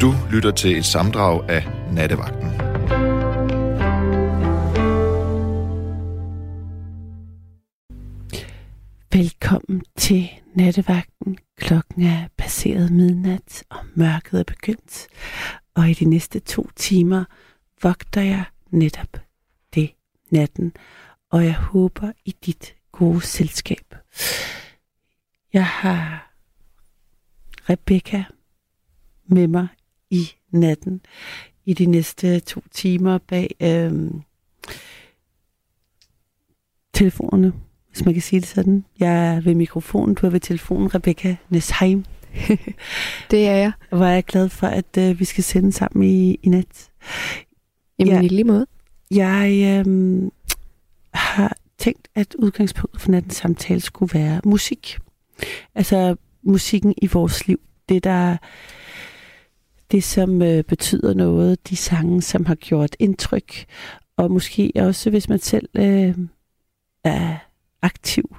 Du lytter til et samdrag af Nattevagten. Velkommen til Nattevagten. Klokken er passeret midnat, og mørket er begyndt. Og i de næste to timer vogter jeg netop det natten, og jeg håber i dit gode selskab. Jeg har Rebecca med mig i natten i de næste to timer bag øhm, telefonerne, hvis man kan sige det sådan. Jeg er ved mikrofonen, du er ved telefonen, Rebecca Nesheim. det er jeg. Hvor er jeg glad for, at øh, vi skal sende sammen i, i nat. Jamen ja, i lige måde. Jeg øhm, har tænkt, at udgangspunktet for nattens samtale skulle være musik. Altså musikken i vores liv. Det, der det som øh, betyder noget, de sange, som har gjort indtryk, og måske også, hvis man selv øh, er aktiv,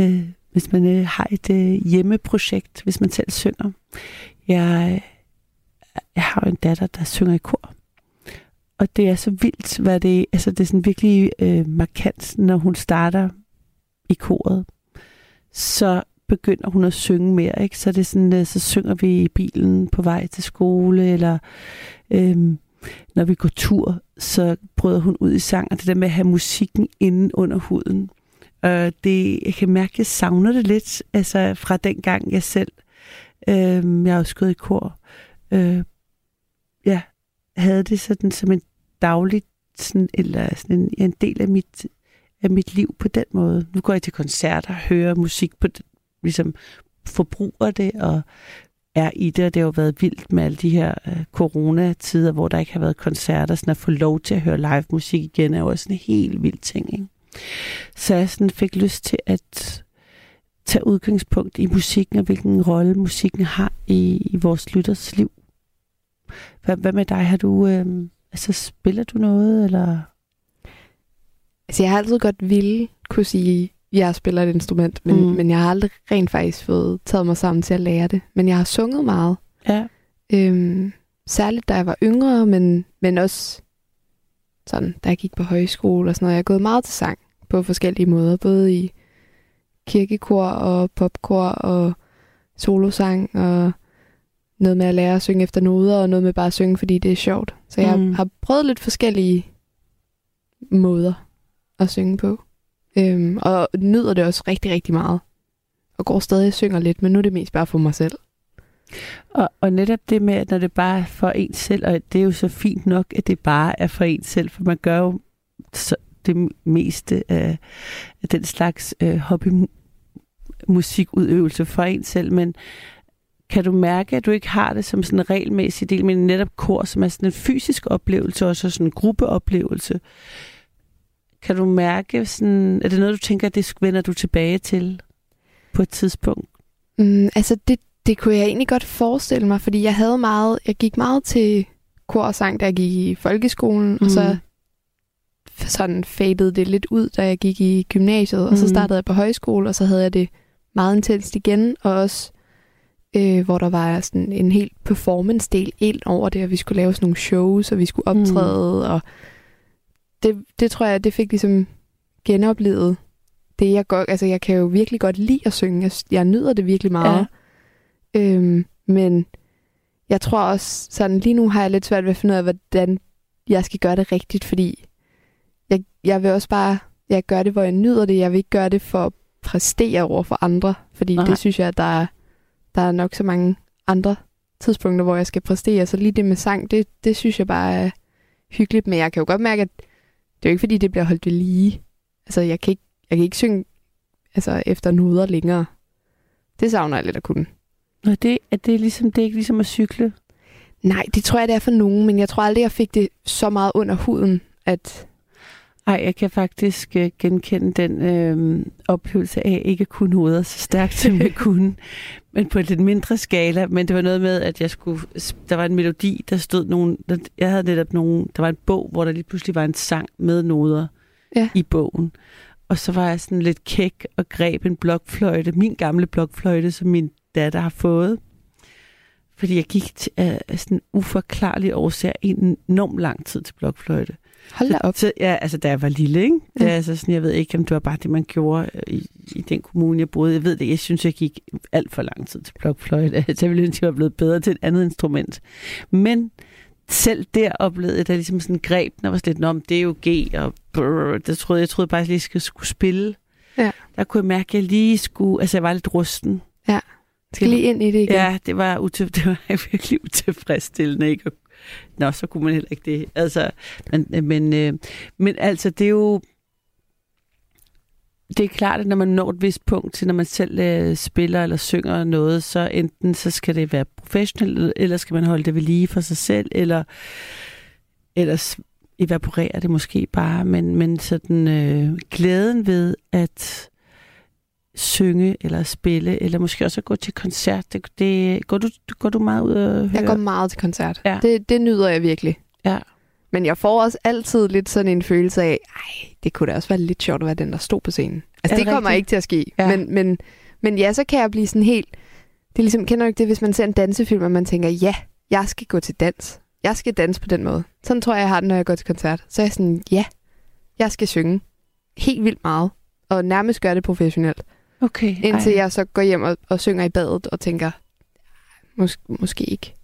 øh, hvis man øh, har et øh, hjemmeprojekt, hvis man selv synger. Jeg, jeg har jo en datter, der synger i kor, og det er så vildt, hvad det altså det er sådan virkelig øh, markant, når hun starter i koret. Så begynder hun at synge mere, ikke? Så det er sådan, øh, så synger vi i bilen på vej til skole, eller øhm, når vi går tur, så bryder hun ud i sang, og det der med at have musikken inde under huden. Øh, det, jeg kan mærke, at jeg savner det lidt, altså fra den gang jeg selv, øhm, jeg har også gået i kor, øh, ja, havde det sådan som en daglig, sådan, eller sådan en, en del af mit, af mit liv på den måde. Nu går jeg til koncerter og hører musik på, ligesom forbruger det og er i det, og det har jo været vildt med alle de her øh, coronatider, hvor der ikke har været koncerter, sådan at få lov til at høre live musik igen, er jo også en helt vild ting, ikke? Så jeg sådan fik lyst til at tage udgangspunkt i musikken, og hvilken rolle musikken har i, i vores lytters liv. Hvad, hvad med dig? Har du, øh, altså spiller du noget, eller? Altså, jeg har altid godt ville kunne sige, jeg spiller et instrument, men, mm. men jeg har aldrig rent faktisk fået taget mig sammen til at lære det. Men jeg har sunget meget. Ja. Øhm, særligt da jeg var yngre, men, men også sådan, da jeg gik på højskole og sådan noget. Jeg har gået meget til sang på forskellige måder, både i kirkekor og popkor og solosang og noget med at lære at synge efter noder og noget med bare at synge, fordi det er sjovt. Så jeg mm. har prøvet lidt forskellige måder at synge på. Øhm, og nyder det også rigtig, rigtig meget. Og går stadig og synger lidt, men nu er det mest bare for mig selv. Og, og netop det med, at når det bare er for en selv, og det er jo så fint nok, at det bare er for en selv, for man gør jo så det meste af, af den slags øh, hobbymusikudøvelse for en selv, men kan du mærke, at du ikke har det som sådan en regelmæssig del, men netop kor, som er sådan en fysisk oplevelse, og så sådan en gruppeoplevelse, kan du mærke, sådan, er det noget, du tænker, det vender du tilbage til på et tidspunkt? Mm, altså, det, det kunne jeg egentlig godt forestille mig, fordi jeg havde meget, jeg gik meget til kor og sang, da jeg gik i folkeskolen, mm. og så mm. sådan fadede det lidt ud, da jeg gik i gymnasiet, mm. og så mm. startede jeg på højskole, og så havde jeg det meget intenst igen, og også øh, hvor der var sådan en helt performance-del ind over det, og vi skulle lave sådan nogle shows, og vi skulle optræde, mm. og det, det tror jeg, det fik ligesom genoplevet det, jeg godt, altså jeg kan jo virkelig godt lide at synge. Jeg, jeg nyder det virkelig meget. Ja. Øhm, men jeg tror også, sådan lige nu har jeg lidt svært ved at finde ud af, hvordan jeg skal gøre det rigtigt, fordi jeg, jeg vil også bare, jeg gør det, hvor jeg nyder det. Jeg vil ikke gøre det for at præstere over for andre, fordi Nej. det synes jeg, at der er, der er nok så mange andre tidspunkter, hvor jeg skal præstere. Så lige det med sang, det, det synes jeg bare er hyggeligt. Men jeg kan jo godt mærke, at det er jo ikke, fordi det bliver holdt ved lige. Altså, jeg kan ikke, jeg kan ikke synge altså, efter noder længere. Det savner jeg lidt at kunne. Og det, er det, ligesom, det er ikke ligesom at cykle? Nej, det tror jeg, det er for nogen, men jeg tror aldrig, jeg fik det så meget under huden, at... Ej, jeg kan faktisk uh, genkende den øh, oplevelse af ikke at kunne noder så stærkt, som jeg kunne. Men på et lidt mindre skala. Men det var noget med, at jeg skulle... Der var en melodi, der stod nogen... Der, jeg havde netop nogen... Der var en bog, hvor der lige pludselig var en sang med noder ja. i bogen. Og så var jeg sådan lidt kæk og greb en blokfløjte, min gamle blokfløjte, som min datter har fået. Fordi jeg gik til, af uh, sådan uforklarlig årsag en enorm lang tid til blokfløjte. Hold da op. Så, ja, altså da jeg var lille, ikke? Det Ja. altså sådan, jeg ved ikke, om det var bare det, man gjorde øh, i, i den kommune, jeg boede. Jeg ved det, jeg synes, jeg gik alt for lang tid til blokfløjte. Så jeg ville ønske, jeg var blevet bedre til et andet instrument. Men selv der oplevede jeg, der ligesom sådan greb, der var lidt, "Nå, men det er jo G, og brrr, det troede, jeg troede bare, at jeg lige skulle, spille. Ja. Der kunne jeg mærke, at jeg lige skulle, altså jeg var lidt rusten. Skal lige ind i det igen. Ja, det var, util, det var virkelig utilfredsstillende, ikke? Og- Nå, så kunne man heller ikke det. Altså, men, men, øh, men altså, det er jo... Det er klart, at når man når et vist punkt til, når man selv øh, spiller eller synger noget, så enten så skal det være professionelt, eller skal man holde det ved lige for sig selv, eller ellers evaporerer det måske bare. Men, men sådan øh, glæden ved at synge eller spille, eller måske også gå til koncert. Det, det, går, du, går du meget ud og høre? Jeg går meget til koncert. Ja. Det, det nyder jeg virkelig. Ja. Men jeg får også altid lidt sådan en følelse af, ej, det kunne da også være lidt sjovt at være den, der stod på scenen. Altså, det, det kommer ikke til at ske. Ja. Men, men, men ja, så kan jeg blive sådan helt... Det er ligesom, kender du ikke det, hvis man ser en dansefilm, og man tænker, ja, jeg skal gå til dans. Jeg skal danse på den måde. Sådan tror jeg, jeg har det, når jeg går til koncert. Så er jeg sådan, ja, jeg skal synge helt vildt meget. Og nærmest gøre det professionelt. Okay. Indtil ej. jeg så går hjem og, og synger i badet og tænker, mås- måske ikke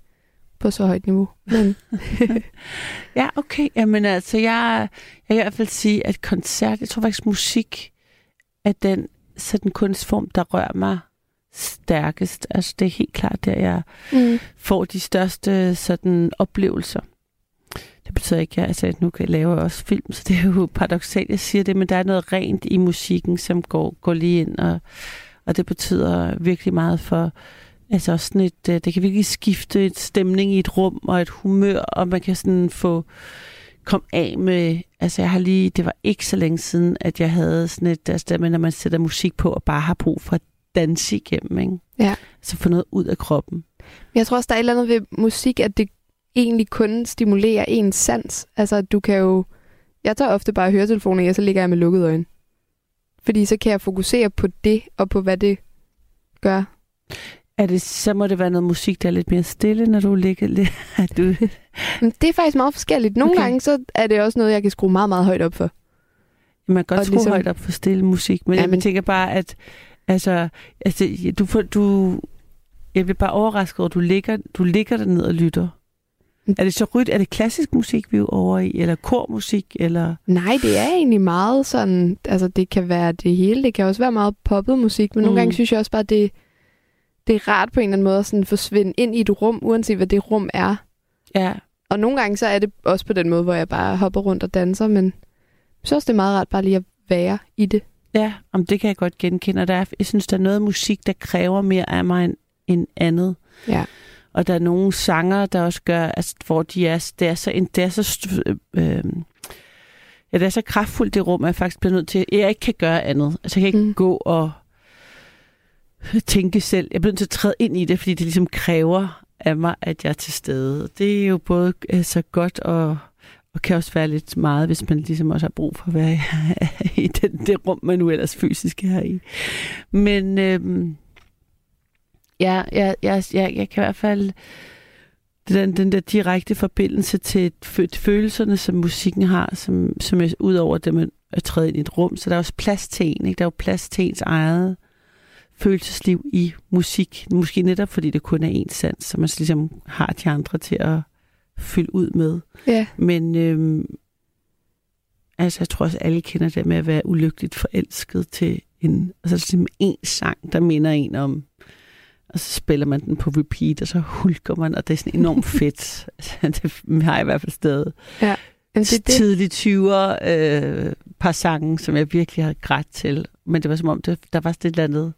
på så højt niveau. Men Ja, okay. Jamen altså, jeg, jeg kan i hvert fald sige, at koncert, jeg tror faktisk musik er den sådan kunstform, der rører mig stærkest. Altså, det er helt klart der, jeg mm. får de største sådan oplevelser. Det betyder ikke, at jeg, altså, nu kan jeg lave også film, så det er jo paradoxalt, jeg siger det, men der er noget rent i musikken, som går, går lige ind, og, og det betyder virkelig meget for, altså også sådan et, øh, det kan virkelig skifte et stemning i et rum og et humør, og man kan sådan få kom af med, altså jeg har lige, det var ikke så længe siden, at jeg havde sådan et, altså der med, når man sætter musik på og bare har brug for at danse igennem, ikke? Ja. Så få noget ud af kroppen. Jeg tror også, der er et eller andet ved musik, at det egentlig kun stimulerer ens sans. Altså, du kan jo... Jeg tager ofte bare høretelefoner i, og så ligger jeg med lukkede øjne. Fordi så kan jeg fokusere på det, og på hvad det gør. Er det, så må det være noget musik, der er lidt mere stille, når du ligger lidt... du, Men det er faktisk meget forskelligt. Nogle Okay. gange, så er det også noget, jeg kan skrue meget, meget højt op for. man kan godt Og tro ligesom- højt op for stille musik, men Ja, ja, jeg men- tænker bare, at altså, altså du, får, du, jeg bliver bare overrasket over, at du ligger, du ligger dernede og lytter. Mm. Er det så ryt? Er det klassisk musik, vi er over i? Eller kormusik? Eller... Nej, det er egentlig meget sådan... Altså, det kan være det hele. Det kan også være meget poppet musik. Men mm. nogle gange synes jeg også bare, det, det er rart på en eller anden måde at sådan forsvinde ind i et rum, uanset hvad det rum er. Ja, Og nogle gange så er det også på den måde, hvor jeg bare hopper rundt og danser, men jeg synes også, det er meget rart bare lige at være i det. ja om det kan jeg godt genkende. Og Der er, jeg synes, der er noget musik, der kræver mere af mig end, end andet. Ja. Og der er nogle sanger, der også gør, altså, hvor de er, det er så, en, det er så, st- øh, ja, det er så kraftfuldt det rum, at jeg faktisk bliver nødt til, at jeg ikke kan gøre andet. Altså, jeg kan ikke Mm. gå og tænke selv. Jeg bliver nødt til at træde ind i det, fordi det ligesom kræver af mig, at jeg er til stede. Det er jo både altså, godt og, og kan også være lidt meget, hvis man ligesom også har brug for at være i det, det rum, man nu ellers fysisk er i. Men øhm, ja, jeg, jeg, jeg, jeg kan i hvert fald den, den der direkte forbindelse til følelserne, som musikken har, som, som er ud over det, man er træde ind i et rum. Så der er også plads til en, ikke? Der er jo plads til ens eget følelsesliv i musik. Måske netop fordi det kun er ens sans, så man ligesom har de andre til at fylde ud med. Ja. Men øhm, altså, jeg tror også, alle kender det med at være ulykkeligt forelsket til en, altså ligesom en sang, der minder en om, og så spiller man den på repeat, og så hulker man, og det er sådan enormt fedt. Altså, det har jeg i hvert fald stadig. Men det, det. Tidligt 20'er øh, par sange, som jeg virkelig har grædt til. Men det var som om, det, der var sådan et eller andet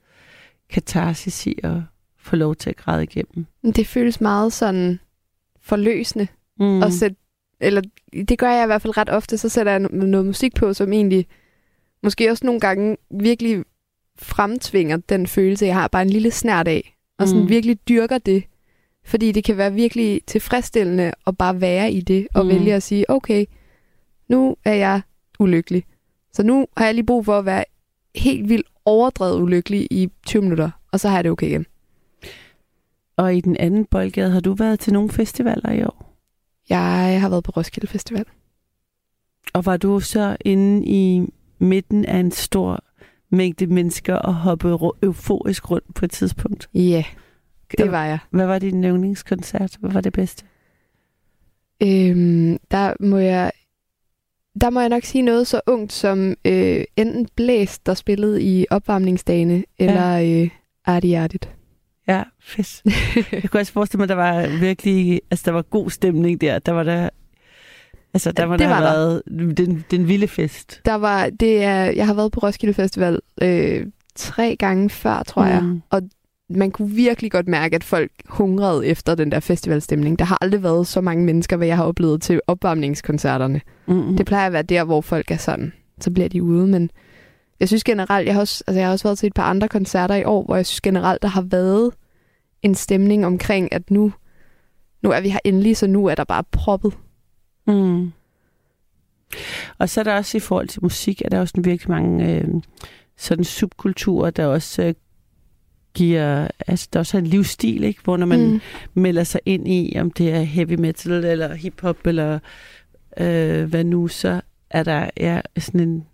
katarsis i at få lov til at græde igennem. Det føles meget sådan forløsende Mm. at sætte, eller det gør jeg i hvert fald ret ofte, så sætter jeg no- noget musik på, som egentlig måske også nogle gange virkelig fremtvinger den følelse, jeg har bare en lille snært af, og sådan Mm. virkelig dyrker det. Fordi det kan være virkelig tilfredsstillende at bare være i det, og mm. vælge at sige, okay, nu er jeg ulykkelig. Så nu har jeg lige brug for at være helt vildt overdrevet ulykkelig i 20 minutter, og så har jeg det okay igen. Og i den anden boldgade, har du været til nogle festivaler i år? Jeg har været på Roskilde Festival. Og var du så inde i midten af en stor mængde mennesker og hoppe euforisk rundt på et tidspunkt? Ja, yeah, det var jeg. Hvad var din yndlingskoncert? Hvad var det bedste? Øhm, der må jeg der må jeg nok sige noget så ungt som øh, enten Blæst, der spillede i opvarmningsdagene, eller ja. øh, Arti Artit. Ja, fedt. jeg kunne også forestille mig, at der var virkelig, altså der var god stemning der. Der var der, altså der var det var været den, den vilde fest. Der var, det er, jeg har været på Roskilde Festival øh, tre gange før, tror mm. jeg. Og man kunne virkelig godt mærke, at folk hungrede efter den der festivalstemning. Der har aldrig været så mange mennesker, hvad jeg har oplevet til opvarmningskoncerterne. Mm-hmm. Det plejer at være der, hvor folk er sådan. Så bliver de ude, men jeg synes generelt, jeg har, også, altså jeg har også været til et par andre koncerter i år, hvor jeg synes generelt, der har været en stemning omkring, at nu, nu er vi her endelig, så nu er der bare proppet. Mm. Og så er der også i forhold til musik, er der også virkelig mange øh, sådan subkulturer, der også øh, giver, altså der er også en livsstil, ikke? hvor når man mm. melder sig ind i, om det er heavy metal eller hiphop eller øh, hvad nu, så er der ja, sådan en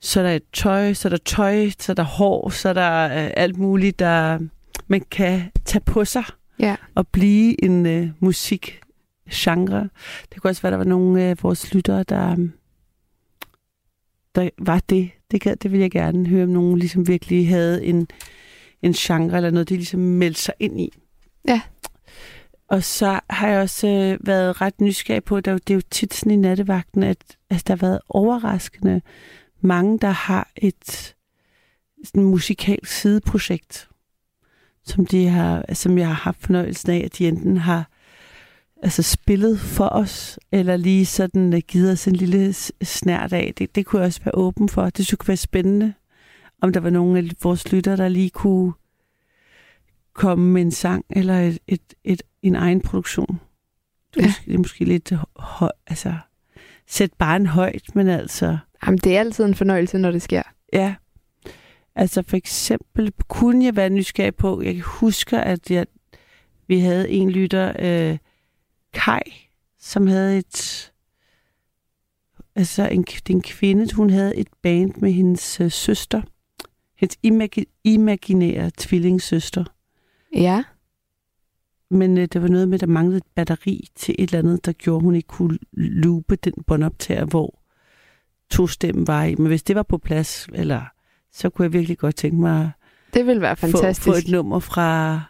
så er der et tøj, så er der tøj, så er der hår, så er der øh, alt muligt, der man kan tage på sig ja. og blive en øh, musikgenre. Det kunne også være, der var nogle af vores lyttere, der, der var det. Det, kan, det vil jeg gerne høre, om nogen ligesom virkelig havde en, en genre eller noget, de ligesom meldte sig ind i. Ja. Og så har jeg også øh, været ret nysgerrig på, at det er jo tit sådan i nattevagten, at altså, der har været overraskende mange, der har et sådan musikalsk sideprojekt, som, de har, som jeg har haft fornøjelsen af, at de enten har altså spillet for os, eller lige sådan uh, givet os en lille snært af. Det, det kunne jeg også være åben for. Det kunne være spændende, om der var nogen af vores lytter, der lige kunne komme med en sang, eller et, et, et, en egen produktion. Det er, ja. måske, det er måske lidt høj, altså sæt bare en højt, men altså... Jamen, det er altid en fornøjelse, når det sker. Ja. Altså for eksempel kunne jeg være nysgerrig på, jeg husker, at jeg, vi havde en lytter, øh, Kai, som havde et, altså en, en kvinde, hun havde et band med hendes øh, søster, hendes imagi- imaginære tvillingssøster. Ja. Men øh, der var noget med, der manglede et batteri til et eller andet, der gjorde, hun ikke kunne loope den båndoptager, hvor to stemmen var i. Men hvis det var på plads, eller så kunne jeg virkelig godt tænke mig det vil være fantastisk. Få, få et nummer fra,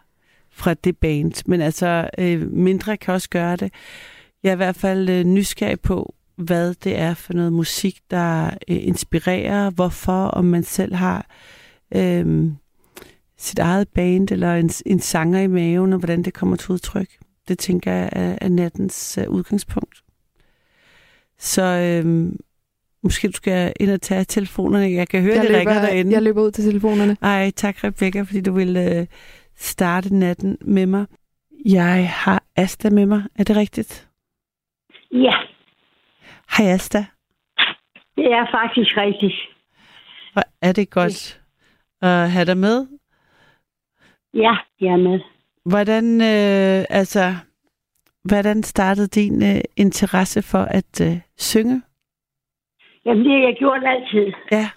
fra det band. Men altså, øh, mindre kan også gøre det. Jeg er i hvert fald øh, nysgerrig på, hvad det er for noget musik, der øh, inspirerer, hvorfor, om man selv har øh, sit eget band eller en, en sanger i maven, og hvordan det kommer til udtryk. Det tænker jeg er, er nattens uh, udgangspunkt. Så øh, måske du skal ind og tage telefonerne. Jeg kan høre, jeg det løber, ringer derinde. Jeg løber ud til telefonerne. Ej, tak Rebecca, fordi du vil uh, starte natten med mig. Jeg har Asta med mig. Er det rigtigt? Ja. Hej Asta. Det er faktisk rigtigt. Og er det godt at have dig med? Ja, jeg er med. Hvordan, øh, altså, hvordan startede din øh, interesse for at øh, synge? Jamen, det har jeg gjort altid. Ja.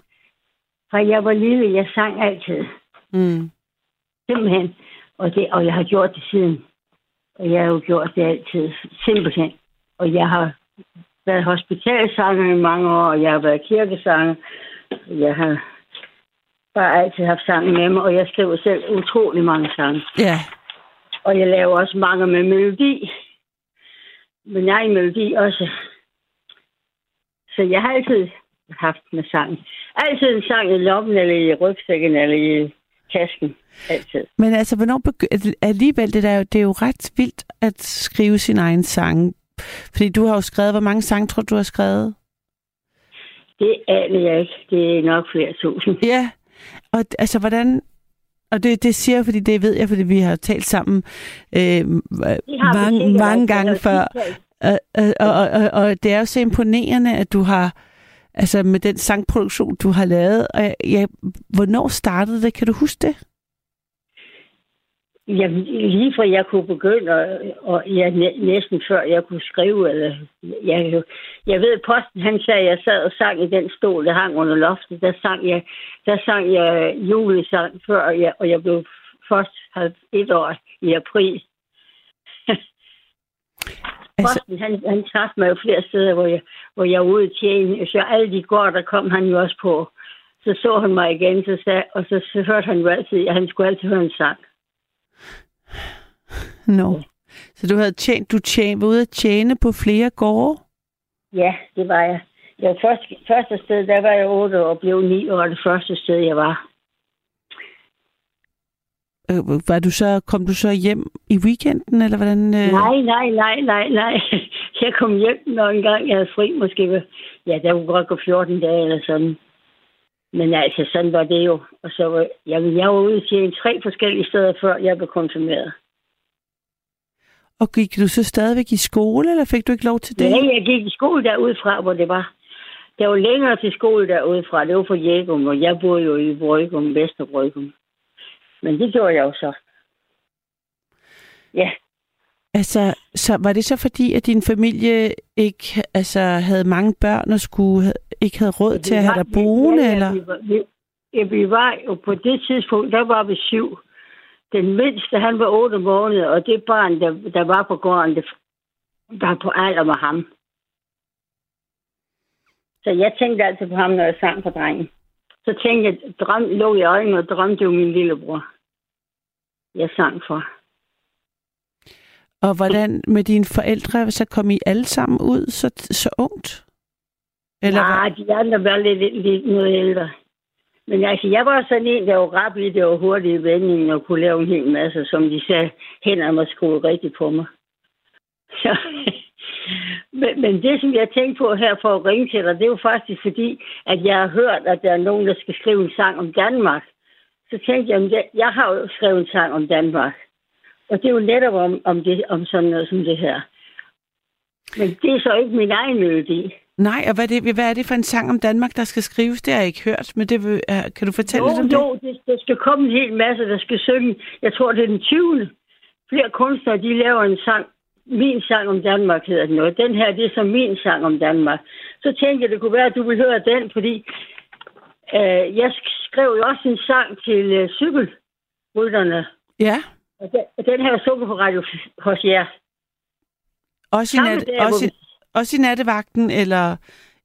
Fra jeg var lille, jeg sang altid. Mm. Simpelthen. Og, det, og jeg har gjort det siden. Og jeg har jo gjort det altid. Simpelthen. Og jeg har været hospitalsanger i mange år, og jeg har været kirkesanger. Jeg har bare altid haft sange med mig, og jeg skriver selv utrolig mange sange. Ja. Og jeg laver også mange med melodi. Men jeg er i melodi også. Så jeg har altid haft med sang. Altid en sang i lommen, eller i rygsækken, eller i tasken. Altid. Men altså, hvornår begy- alligevel, det, der, det er jo ret vildt at skrive sin egen sang. Fordi du har jo skrevet, hvor mange sange tror du har skrevet? Det aner jeg ikke. Det er nok flere tusind. Ja, og altså, hvordan... Og det, det siger jeg, fordi det ved jeg, fordi vi har talt sammen øh, mange, mange gange før. Og, og, og, og, og det er jo så imponerende, at du har, altså med den sangproduktion, du har lavet. Og jeg, hvornår startede det? Kan du huske det? Ja, lige fra jeg kunne begynde, og, og ja, næsten før jeg kunne skrive, eller, jeg, jeg ved, posten han sagde, at jeg sad og sang i den stol, der hang under loftet, der sang jeg, der sang jeg julesang før, jeg, og jeg blev først et år i april. Altså, Posten, han, han træffede mig jo flere steder, hvor jeg, hvor jeg var ude til en. Så alle de går, der kom han jo også på. Så så han mig igen, så sagde, og så, så hørte han jo altid, at han skulle altid høre en sang. no. Så du havde tjent, du tjent, var ude at tjene på flere gårde? Ja, det var jeg. Jeg var først, første sted, der var jeg 8 år og blev 9 år det første sted, jeg var. Øh, var du så, kom du så hjem i weekenden, eller hvordan? Øh? Nej, nej, nej, nej, nej. Jeg kom hjem, når en gang jeg havde fri, måske. Ja, der kunne godt gå 14 dage eller sådan. Men altså, sådan var det jo. Og så jamen, jeg var ude til tre forskellige steder, før jeg blev konfirmeret. Og gik du så stadigvæk i skole, eller fik du ikke lov til det? Ja, jeg gik i skole derudfra, hvor det var. Der var længere til skole derudfra. Det var for Jægum, og jeg boede jo i Brygum, Vesterbrygum. Men det gjorde jeg jo så. Ja, Altså, så var det så fordi, at din familie ikke altså, havde mange børn og skulle, ikke havde råd til at have dig boende, ja, eller? Vi var, vi, ja, vi var jo på det tidspunkt, der var vi syv. Den mindste, han var otte måneder, og det barn, der, der var på gården, det var på alder med ham. Så jeg tænkte altid på ham, når jeg sang for drengen. Så tænkte jeg, drøm, lå i øjnene og drømte jo min lillebror. Jeg sang for. Og hvordan med dine forældre, så kom I alle sammen ud så, så ungt? Eller Nej, de andre var lidt, lidt, noget ældre. Men altså, jeg var sådan en, der var rappelig, var hurtig i vendingen og kunne lave en hel masse, som de sagde, hænderne var skruet rigtigt på mig. Så, men, men det, som jeg tænkte på her for at ringe til dig, det er jo faktisk fordi, at jeg har hørt, at der er nogen, der skal skrive en sang om Danmark. Så tænkte jeg, at jeg har jo skrevet en sang om Danmark. Og det er jo netop om, om, det, om sådan noget som det her. Men det er så ikke min egen melodi. Nej, og hvad er, det, hvad er det for en sang om Danmark, der skal skrives? Det har jeg ikke hørt, men det vil, kan du fortælle jo, lidt om jo, det? Jo, der skal komme en hel masse, der skal synge. Jeg tror, det er den 20. Flere kunstnere, de laver en sang. Min sang om Danmark hedder den noget. Den her, det er så min sang om Danmark. Så tænkte jeg, det kunne være, at du vil høre den, fordi øh, jeg skrev jo også en sang til øh, cykelrytterne. Ja. Og den, den her sunget på radio hos jer. Også i, nat, der, også, i, også i nattevagten, eller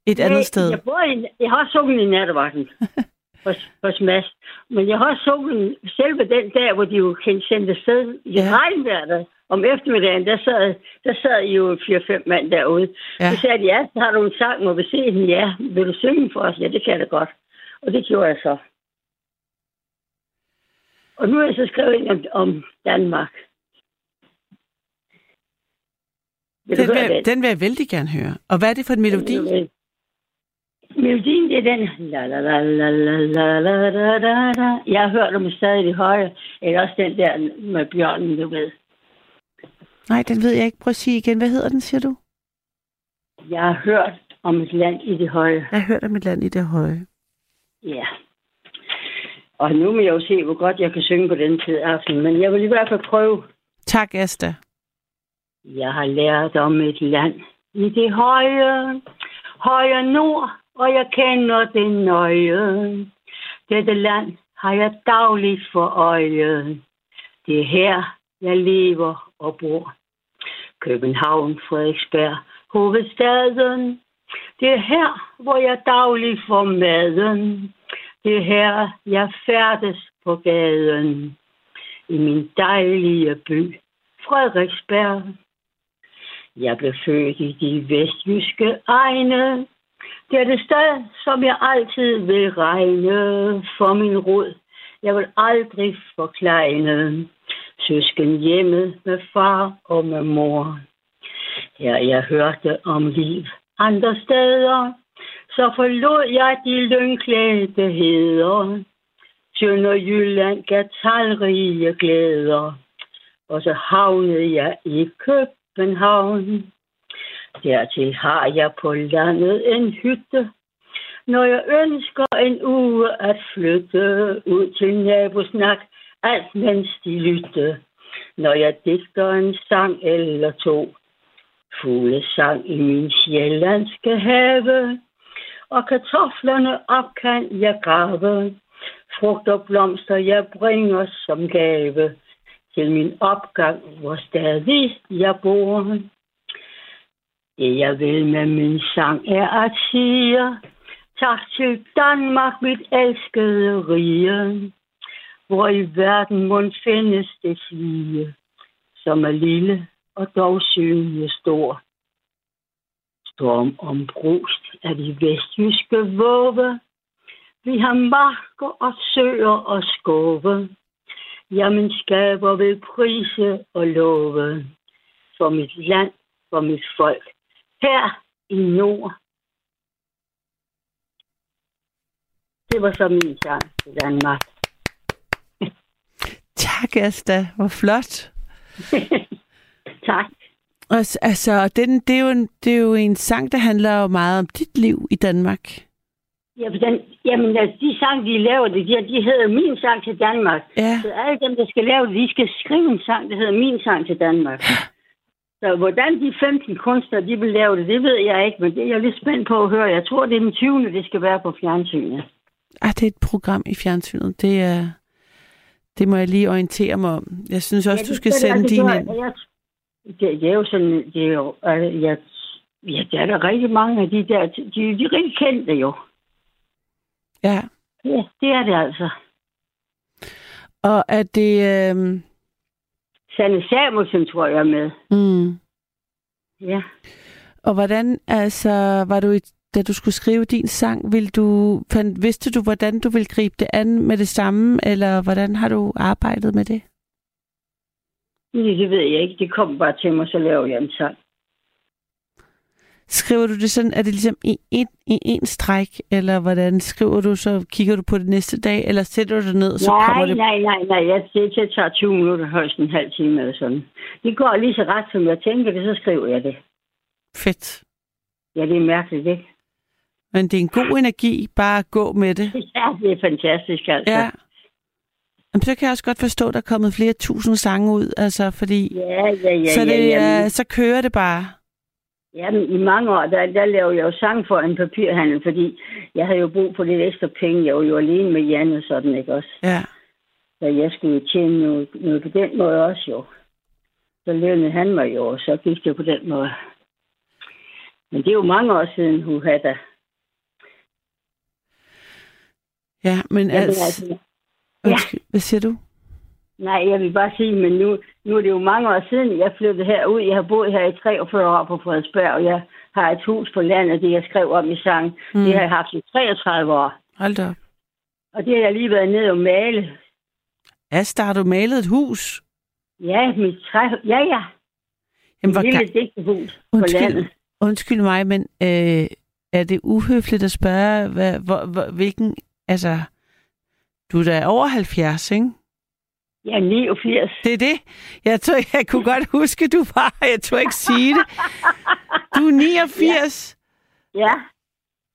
et Nej, andet sted? Jeg, bor i, jeg har sunget i nattevagten hos, hos Mads. Men jeg har sunget selve den dag, hvor de jo kan sende sted i ja. regnvejr om eftermiddagen, der sad, der sad I jo 4-5 mand derude. Ja. Så sagde de, ja, så har du en sang, må vi se den? Ja, vil du synge for os? Ja, det kan jeg da godt. Og det gjorde jeg så. Og nu er jeg så skrevet ind om, om Danmark. Vil den, vil, den? den vil jeg vældig gerne høre. Og hvad er det for en melodi? Melodien, det er den. La, la, la, la, la, la, la, la, la. Jeg hørt om stadig i højre. Eller også den der med bjørnen, du ved. Nej, den ved jeg ikke. Prøv at sige igen. Hvad hedder den, siger du? Jeg har hørt om et land i det høje. Jeg har hørt om et land i det høje. Ja. Og nu må jeg jo se, hvor godt jeg kan synge på den tid aften. Men jeg vil i hvert fald prøve. Tak, Asta. Jeg har lært om et land i det høje, høje nord, og jeg kender det nøje. Dette land har jeg dagligt for øje. Det er her, jeg lever og bor. København, Frederiksberg, hovedstaden. Det er her, hvor jeg dagligt får maden. Det er her, jeg færdes på gaden. I min dejlige by, Frederiksberg. Jeg blev født i de vestjyske egne. Det er det sted, som jeg altid vil regne for min rod. Jeg vil aldrig forklejne søsken hjemme med far og med mor. Her jeg hørte om liv andre steder, så forlod jeg de lyngklædte heder. Sønderjylland gav talrige glæder, og så havnede jeg i København. Dertil har jeg på landet en hytte, når jeg ønsker en uge at flytte ud til nabosnak, alt mens de lyttede, når jeg digter en sang eller to. Fuglesang i min sjællandske have, og kartoflerne op kan jeg grave. Frugt og blomster jeg bringer som gave til min opgang, hvor stadig jeg bor. Det jeg vil med min sang er at sige tak til Danmark, mit elskede rige, hvor i verden må findes det svige, som er lille og dog synlig stor. Storm om brust af de vestjyske våge, vi har marker og søer og skove. Jamen skaber vil prise og love for mit land, for mit folk, her i nord. Det var så min sang til Danmark. Tak, Asta. Hvor flot. tak. Og, altså, den, det, er jo en, det er jo en sang, der handler jo meget om dit liv i Danmark. Ja, den, jamen, altså, de sang, de laver det, de, de hedder Min sang til Danmark. Ja. Så alle dem, der skal lave det, de skal skrive en sang, der hedder Min sang til Danmark. Så hvordan de 15 kunstnere, de vil lave det, det ved jeg ikke, men det er jeg lidt spændt på at høre. Jeg tror, det er den 20. det skal være på fjernsynet. Ah, det er et program i fjernsynet. Det er... Det må jeg lige orientere mig om. Jeg synes også, Ja, du det skal skal sende altså din ind. Jeg, det, det, er jo sådan, det er jo, øh, jeg, ja, der er der rigtig mange af de der, de, de er rigtig kendte jo. Ja. Ja, det er det altså. Og er det... Øh... Sanne Samuelsen, tror jeg, er med. Mm. Ja. Og hvordan, altså, var du i, da du skulle skrive din sang, vil du, fandt, vidste du, hvordan du ville gribe det an med det samme, eller hvordan har du arbejdet med det? Det, det ved jeg ikke. Det kom bare til mig, så laver jeg en sang. Skriver du det sådan, er det ligesom i en, i en stræk, eller hvordan skriver du, så kigger du på det næste dag, eller sætter du det ned, så nej, kommer det... nej, nej, nej. Jeg, det, det tager 20 minutter, højst en halv time eller sådan. Det går lige så ret, som jeg tænker det, så skriver jeg det. Fedt. Ja, det er mærkeligt, ikke? Men det er en god energi, bare at gå med det. Ja, det er fantastisk, altså. Ja. Jamen, så kan jeg også godt forstå, at der er kommet flere tusind sange ud, altså, fordi Ja, ja, ja. så, det, ja, ja. er, så kører det bare. Jamen, i mange år, der, der lavede jeg jo sang for en papirhandel, fordi jeg havde jo brug for lidt ekstra penge. Jeg var jo alene med Jan og sådan, ikke også? Ja. Så jeg skulle jo tjene noget, noget på den måde også jo. Så lønnede han mig jo, og så gik det på den måde. Men det er jo mange år siden, hun havde da. Ja, men altså... altså, Undskyld, hvad siger du? nej, jeg vil bare sige, men nu, nu er det jo mange år siden, jeg flyttede herud. Jeg har boet her i 43 år på Frederiksberg, og jeg har et hus på landet, det jeg skrev om i sang. Mm. Det har jeg haft i 33 år. Hold da op. Og det har jeg lige været nede og male. Asta, har du malet et hus? Ja, mit træ... Ja, ja. Jamen, Et hvor lille digtehus på undskyld, landet. undskyld mig, men øh, er det uhøfligt at spørge, hvad, hvor, hvor, hvilken... Altså, du er da over 70, ikke? Ja, 89. Det er det. Jeg tror, jeg kunne godt huske, du var. Jeg tror ikke sige det. Du er 89. Ja.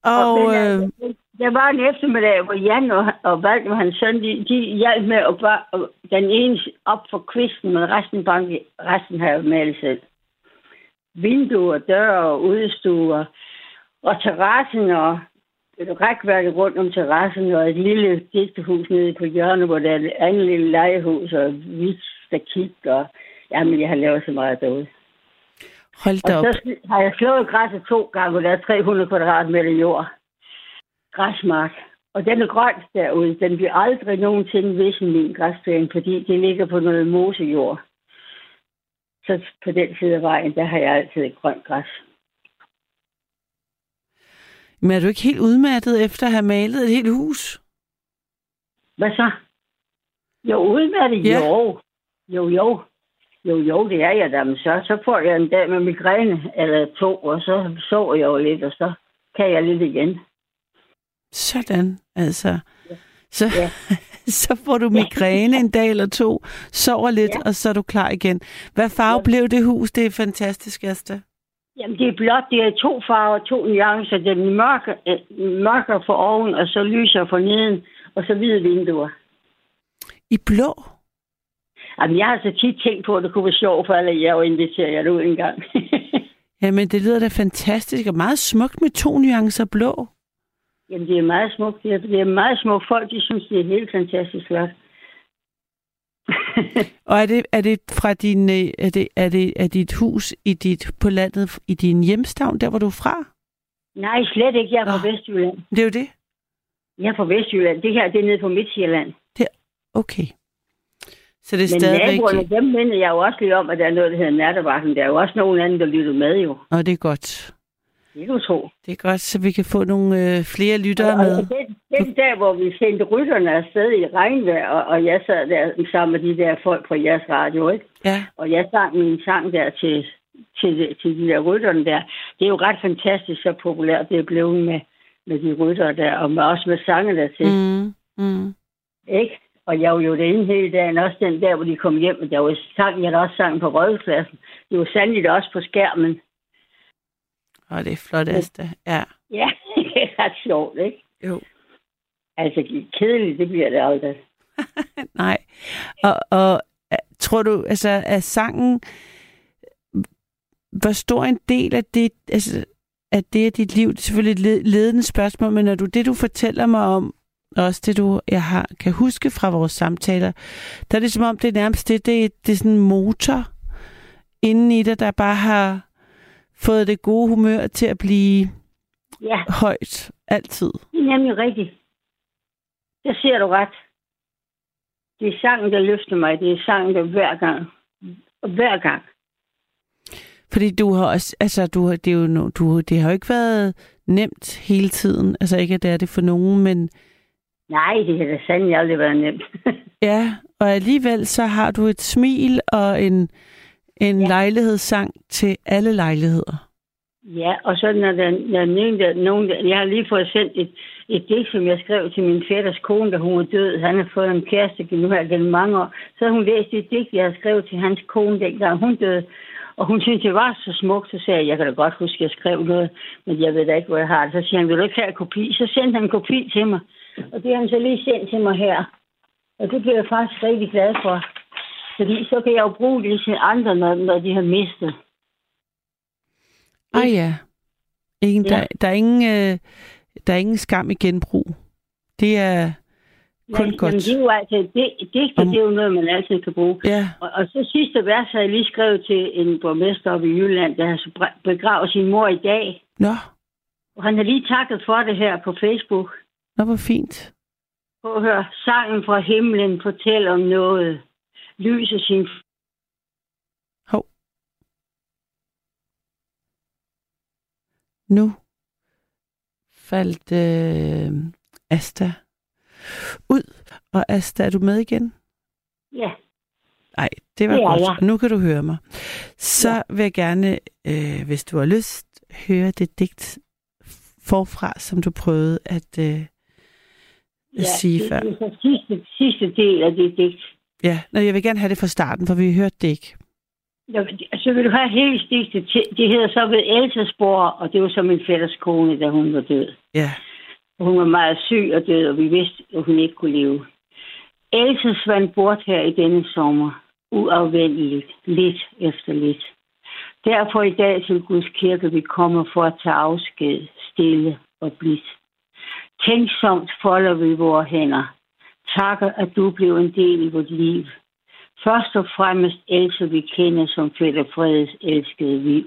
Og, Og den øh, er- der var en eftermiddag, hvor Jan og, og Valdemar, hans søn, de, de hjalp med at bare, og den ene op for kvisten, men resten, banke, resten har jeg malet selv. Vinduer, døre og udstuer, og terrassen og et rækværk rundt om terrassen, og et lille digtehus nede på hjørnet, hvor der er et andet lille legehus, og hvidt stakit, og jamen, jeg har lavet så meget derude. hold da Og op. så har jeg slået græsset to gange, og der er 300 kvadratmeter jord. Græsmark. Og den er grøn derude. Den bliver aldrig nogensinde vissen min græsplæne, fordi det ligger på noget mosejord. Så på den side af vejen, der har jeg altid grønt græs. Men er du ikke helt udmattet efter at have malet et helt hus? Hvad så? Jo, udmærket. Ja. Jo. Jo, jo. Jo, jo, det er jeg da. Men så, så får jeg en dag med migræne eller to, og så sover jeg jo lidt, og så kan jeg lidt igen. Sådan, altså. Så, Ja. så får du migræne en dag eller to, sover lidt, Ja. og så er du klar igen. Hvad farve Ja. blev det hus? Det er fantastisk, Asta. Jamen, det er blot, det er to farver, to nuancer. Den mørke, øh, mørkere for oven, og så lyser for neden, og så hvide vinduer. I blå? Jamen, jeg har så tit tænkt på, at det kunne være sjovt for alle jer at invitere jer ud en gang. Jamen, det lyder da fantastisk og meget smukt med to nuancer blå. Jamen, det er meget smukt. Det er, det er meget smukt folk. De synes, det er helt fantastisk flot. Og er det, er det fra din, øh, er det, er det er dit hus i dit, på landet, i din hjemstavn, der hvor du er fra? Nej, slet ikke. Jeg er fra Nå. Vestjylland. Det er jo det. Jeg er fra Vestjylland. Det her, det er nede på Midtjylland. Okay. Så det er Men stadigvæk... naboerne, dem minder jeg jo også lige om, at der er noget, der hedder nattevagten. Der er jo også nogen anden, der lytter med jo. Og det er godt. Det kan du tro. Det er godt, så vi kan få nogle øh, flere lyttere Og, med. og den, den dag, hvor vi sendte rytterne afsted i regnvejr, og, og jeg sad der sammen med de der folk på jeres radio, ikke? Ja, Og jeg sang min sang der til, til, til de der rytterne der. Det er jo ret fantastisk, så populært det er blevet med, med de ryttere der, og med, også med sange der til, mm. mm, mm. ikke? Og jeg var jo derinde hele dagen, også den der, hvor de kom hjem, og der var sang, jeg der også sang på rådhuspladsen. Det var sandelig også på skærmen. Og det er flot, Asta. Ja. Ja, det er ret sjovt, ikke? Jo. Altså, kedeligt, det bliver det aldrig. Nej. Og, og øh, tror du, altså, er sangen... Hvor stor en del af det, altså, at det er dit liv, det er selvfølgelig et led- ledende spørgsmål, men når du, det du fortæller mig om, og også det du jeg har, kan huske fra vores samtaler, der er det som om, det er nærmest det, det, er- det er sådan en motor inden i dig, der bare har fået det gode humør til at blive Ja, højt altid. det er nemlig rigtigt. Der ser du ret. Det er sangen, der løfter mig. Det er sangen, der hver gang. Hver gang. Fordi du har også, altså du, har- det, er jo, du, det har jo ikke været nemt hele tiden. Altså ikke, at det er det for nogen, men Nej, det har da sandelig aldrig været nemt. ja, og alligevel så har du et smil og en, en ja. Lejlighedssang til alle lejligheder. ja, og så når der, når nogen, der, nogen der, jeg har lige fået sendt et, et digt, som jeg skrev til min fætters kone, da hun var død. Han har fået en kæreste nu her gennem mange år. Så hun læst et digt, jeg har skrevet til hans kone, dengang hun døde. Og hun syntes, det var så smukt, så sagde jeg, jeg kan da godt huske, at jeg skrev noget, men jeg ved da ikke, hvor jeg har det. Så siger han, vil du ikke have en kopi? Så sendte han en kopi til mig. Og det har han så lige sendt til mig her. Og det bliver jeg faktisk rigtig glad for. Fordi så kan jeg jo bruge det til andre, når, når de har mistet. Ah ja. Ingen, Ja. der, der, er ingen, øh, der er ingen skam i genbrug. Det er kun Jamen, godt. det er jo altså, det, digte, Om- det er jo noget, man altid kan bruge. Ja, Og, og så sidste vers har jeg lige skrevet til en borgmester oppe i Jylland, der har begravet sin mor i dag. nå, Og han har lige takket for det her på Facebook. nå hvor fint. Prøv at høre. Sangen fra himlen fortæller om noget. Lyser sin... Hov. Nu faldt øh, Asta ud. Og Asta, er du med igen? Ja, Nej, det var Det godt. jeg. Nu kan du høre mig. Så ja. vil jeg gerne, øh, hvis du har lyst, høre det digt forfra, som du prøvede at øh, ja sige det, før. det er sidste, sidste del af det digt. Ja, Nå, jeg vil gerne have det fra starten, for vi hørte det ikke. Ja, Så vil du have hele stigtet til. Det hedder så ved Elsesborg, og det var så min fætters kone, da hun var død. Ja, Hun var meget syg og død, og vi vidste, at hun ikke kunne leve. Else svandt bort her i denne sommer, uafvendeligt, lidt efter lidt. Derfor i dag til Guds kirke vi kommer for at tage afsked, stille og blidt. Tænksomt folder vi vores hænder. Takker, at du blev en del i vort liv. Først og fremmest Else, vi kender som Fælder Fredes elskede liv.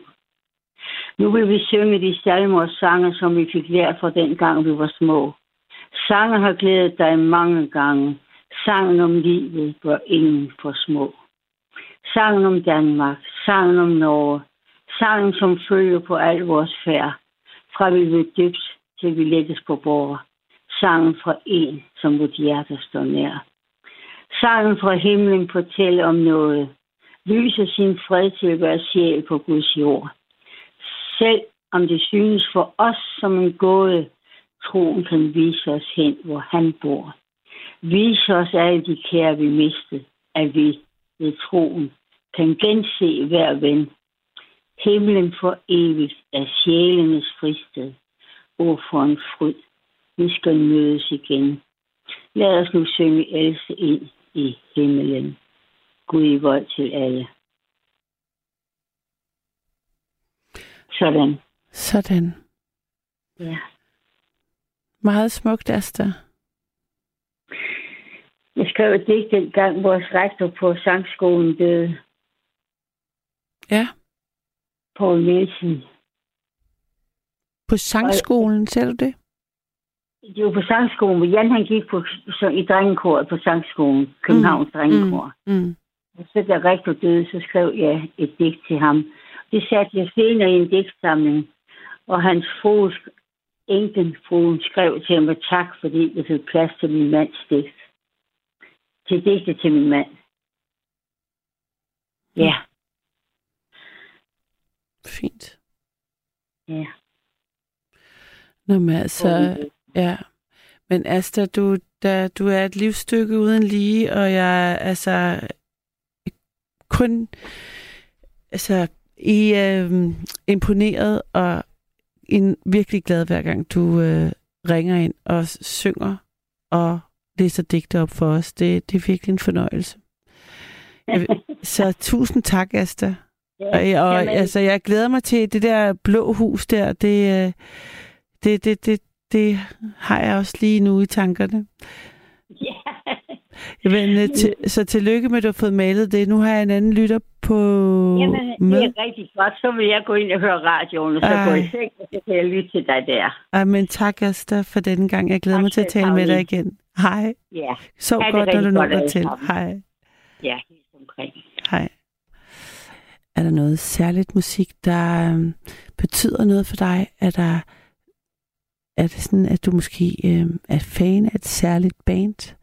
Nu vil vi synge de salmer og sange, som vi fik lært fra den gang, vi var små. Sange har glædet dig mange gange. Sangen om livet hvor ingen for små. Sangen om Danmark, sangen om Norge, sangen som følger på al vores færd. Fra vi vil dybt til vi lægges på bord. Sangen fra en, som vort hjerte står nær. Sangen fra himlen fortæller om noget. Lyser sin fred til at være sjæl på Guds jord. Selv om det synes for os som en gåde, troen kan vise os hen, hvor han bor. Vise os alle de kære, vi mistede, at vi ved troen kan gense hver ven. Himlen for evigt er sjælenes fristed. O for en fryd, vi skal mødes igen. Lad os nu synge Else ind i himmelen. Gud i vold til alle. Sådan. Sådan. Ja. Meget smukt, Asta. Jeg skrev et digt dengang, vores rektor på sangskolen døde. Ja. Poul Nielsen. På sangskolen, ser du det? Det var på sangskolen, hvor Jan han gik på, så, i drengekoret på sangskolen, Københavns mm. drengekor. Mm. Og så da rektor døde, så skrev jeg et digt til ham. Det satte jeg senere i en digtsamling. Og hans frue, enken fruen, skrev til mig tak, fordi jeg fik plads til min mands digt. Til digte til min mand. Ja. Fint. Ja. Nå, men altså, ja. Men Asta, du, da, du er et livsstykke uden lige, og jeg er altså kun altså, I øh, imponeret og en virkelig glad hver gang du øh, ringer ind og synger og læser digte op for os. Det, det er virkelig en fornøjelse. Jeg, så tusind tak, Asta. Ja, Og, og jamen, altså, jeg glæder mig til det der blå hus der. Det, øh, det, det, det, det har jeg også lige nu i tankerne. ja. Men, øh, til, så tillykke med, at du har fået malet det. Nu har jeg en anden lytter på Jamen, det med. er rigtig godt. Så vil jeg gå ind og høre radioen, og så Ej. gå i seng, og så kan jeg lytte til dig der. Ej, men tak, Asta, for denne gang. Jeg glæder Tak mig til at tale med dig igen. Hej. Ja, Sov det godt, når du når dig til. sammen. Hej. ja, helt omkring. Hej. Er der noget særligt musik, der øhm, betyder noget for dig? Er der er det sådan, at du måske øh, er fan af et særligt band?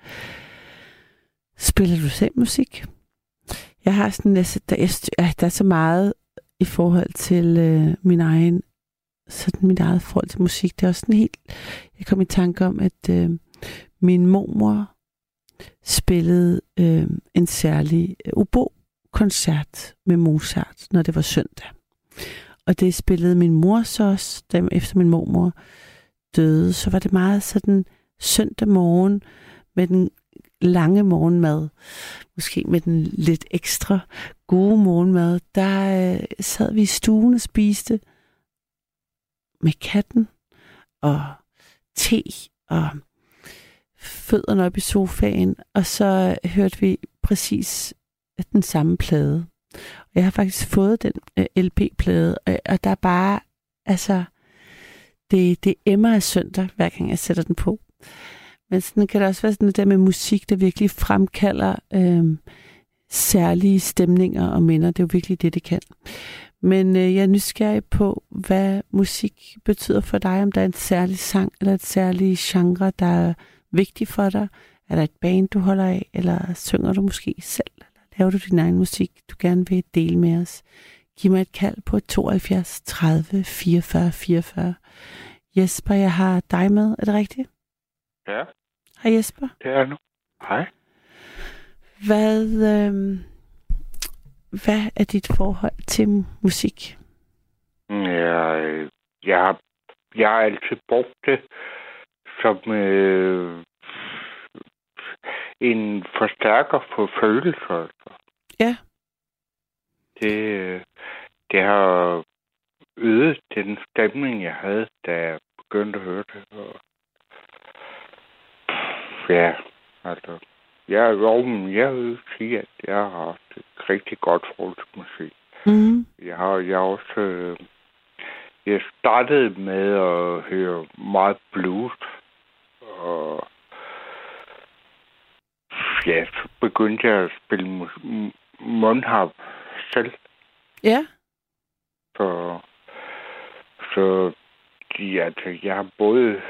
Spiller du selv musik? Jeg har sådan, altså, der, jeg, der er så meget i forhold til øh, min egen, sådan mit eget forhold til musik. Det er også sådan helt, jeg kom i tanke om, at øh, min mormor spillede øh, en særlig øh, obo-koncert med Mozart, når det var søndag. Og det spillede min mor så også, efter min mormor døde. Så var det meget sådan søndag morgen med den lange morgenmad, måske med den lidt ekstra gode morgenmad, der øh, sad vi i stuen og spiste med katten og te og fødderne op i sofaen, og så hørte vi præcis den samme plade. Og jeg har faktisk fået den øh, LP-plade, og, og der er bare, altså, det, det emmer af søndag, hver gang jeg sætter den på. Men sådan kan det også være sådan noget der med musik, der virkelig fremkalder øh, særlige stemninger og minder. Det er jo virkelig det, det kan. Men øh, jeg er nysgerrig på, hvad musik betyder for dig. Om der er en særlig sang eller et særligt genre, der er vigtig for dig. Er der et band, du holder af, eller synger du måske selv? Eller laver du din egen musik, du gerne vil dele med os? Giv mig et kald på 72 30 44 44. Jesper, jeg har dig med. Er det rigtigt? Ja, Hej Jesper. det er nu. Hej. Hvad, øh, hvad er dit forhold til musik? Jeg, jeg, har, jeg har altid brugt det som øh, en forstærker for følelser. altså. Ja. Det, øh, det har øget den stemning, jeg havde, da jeg begyndte at høre det. Og ja, altså, jeg, jo, men jeg vil sige, at jeg har haft et rigtig godt forhold til musik. Mm. Jeg har jeg også... Øh, jeg startede med at høre meget blues. Og ja, så begyndte jeg at spille mundharp selv. Ja. Så, så ja, altså, jeg har både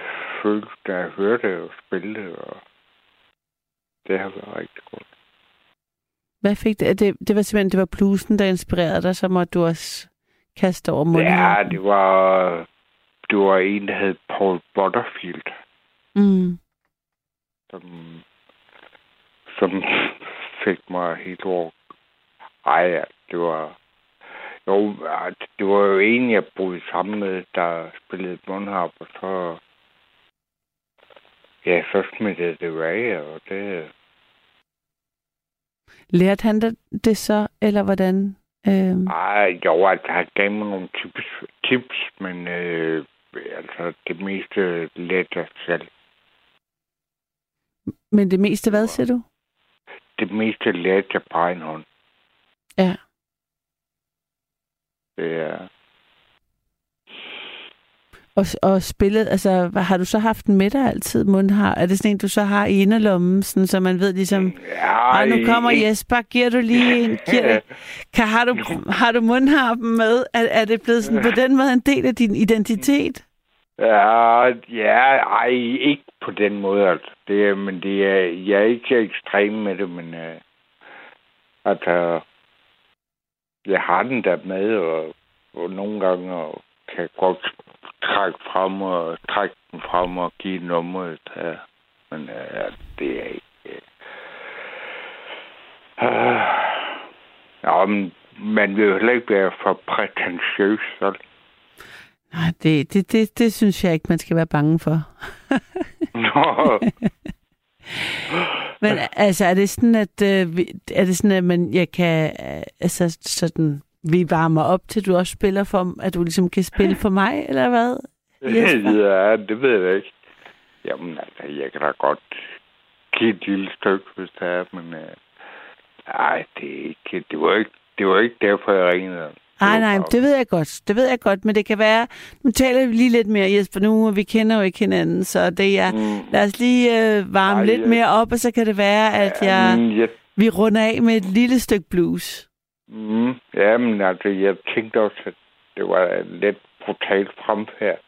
følt, da jeg hørte og spille det, og det har været rigtig godt. Hvad fik det? Det, det var simpelthen det var bluesen, der inspirerede dig, så måtte du også kaste over munden. Ja, det var, det var en, der hed Paul Butterfield. Mm. som, som fik mig helt over. Ej, det var... Jo, ja, det var jo en, jeg boede sammen med, der spillede mundharp, og så... Ja, så smittede det af, og det... Lærte han det så, eller hvordan? Øh... Ej, jo, altså, han gav mig nogle tips, tips men øh, altså, det meste lærte jeg selv. Men det meste hvad, siger du? Det meste lærte jeg på egen hånd. Ja. Det er... Og, og spillet, altså har du så haft den med dig altid, mundhar? Er det sådan en, du så har i inderlommen, sådan, så man ved ligesom, Ja, nu kommer Jesper, giver du lige en, giver, kan, har, du, har du mundharpen med? Er, er det blevet sådan, på den måde en del af din identitet? Ja, ja, ej, ikke på den måde, altså. Det men det er, jeg er ikke ekstrem med det, men øh, altså, jeg har den der med, og, og nogle gange og kan godt trække frem og trække den frem og give nummeret der. Men øh, det er ikke... Øh, ja, men man vil jo heller ikke være for prætentiøs, så Nej, det, det, det, det synes jeg ikke, man skal være bange for. Nå, Men altså, er det sådan, at, øh, er det sådan, at man, jeg kan, øh, altså sådan, vi varmer op til, du også spiller for, at du ligesom kan spille for mig, eller hvad? Jesper? ja, det ved jeg ikke. Jamen, altså, jeg kan da godt give et lille stykke, hvis det er, men... Øh, ej, det er ikke... Det var ikke, det var ikke derfor, jeg ringede. Nej, nej, det ved jeg godt. Det ved jeg godt, men det kan være... Nu taler vi lige lidt mere, Jesper, nu, og vi kender jo ikke hinanden, så det er... Mm. Lad os lige øh, varme Ej, lidt ja. mere op, og så kan det være, at jeg, Jamen, jeg vi runder af med et lille stykke blues. Mm, ja, men altså, jeg tænkte også, at det var lidt brutalt fremfærd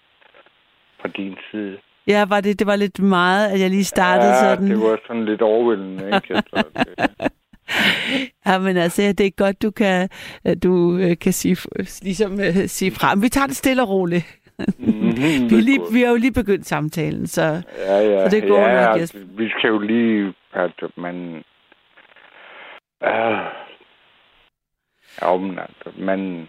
fra din side. Ja, var det, det var lidt meget, at jeg lige startede ja, sådan. det var sådan lidt overvældende, ikke? Så det, Ja, men altså, det er godt, du kan, at du øh, kan sige, ligesom, øh, sige frem. Vi tager det stille og roligt. mm, Vi, er lige, vi har jo lige begyndt samtalen, så ja, ja, så det går ja, nok, altså, Vi skal jo lige. Uh, ja, men altså, man,